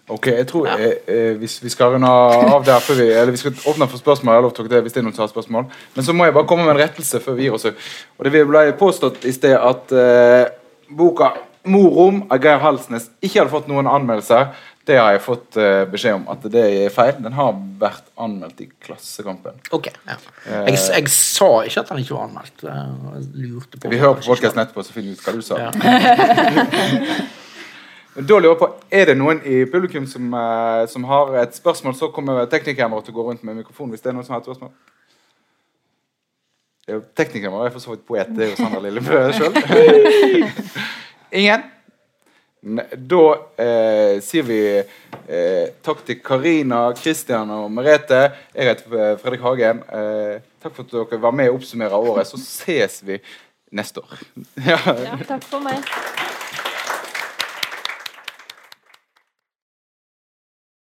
Ok, jeg tror eh, eh, hvis vi skal runde av der før vi Eller vi skal åpne for spørsmål. Jeg har lov til det hvis det er noen som har spørsmål. Men så må jeg bare komme med en rettelse før vi gir oss. Og det ble påstått i sted at eh, boka 'Morom' av Geir Halsnes ikke hadde fått noen anmeldelser. Det har jeg fått eh, beskjed om at det er feil. Den har vært anmeldt i Klassekampen. Ok, ja. jeg, jeg sa ikke at den ikke var anmeldt. Jeg lurte på Vi hører på podkasten etterpå, så finner vi ut hva du sa. [LAUGHS] Men Da lurer jeg på, Er det noen i publikum som, eh, som har et spørsmål, så kommer teknikeren vår til å gå rundt med mikrofon. hvis det er noen som har et spørsmål. Det er jo Teknikeren vår er for så vidt poet. Det er jo Sandra Lillebø sjøl. [LAUGHS] Ingen? Da eh, sier vi eh, takk til Karina, Kristian og Merete. Jeg heter eh, Fredrik Hagen. Eh, takk for at dere var med og oppsummerer året. Så ses vi neste år. [LAUGHS] ja. Takk for meg.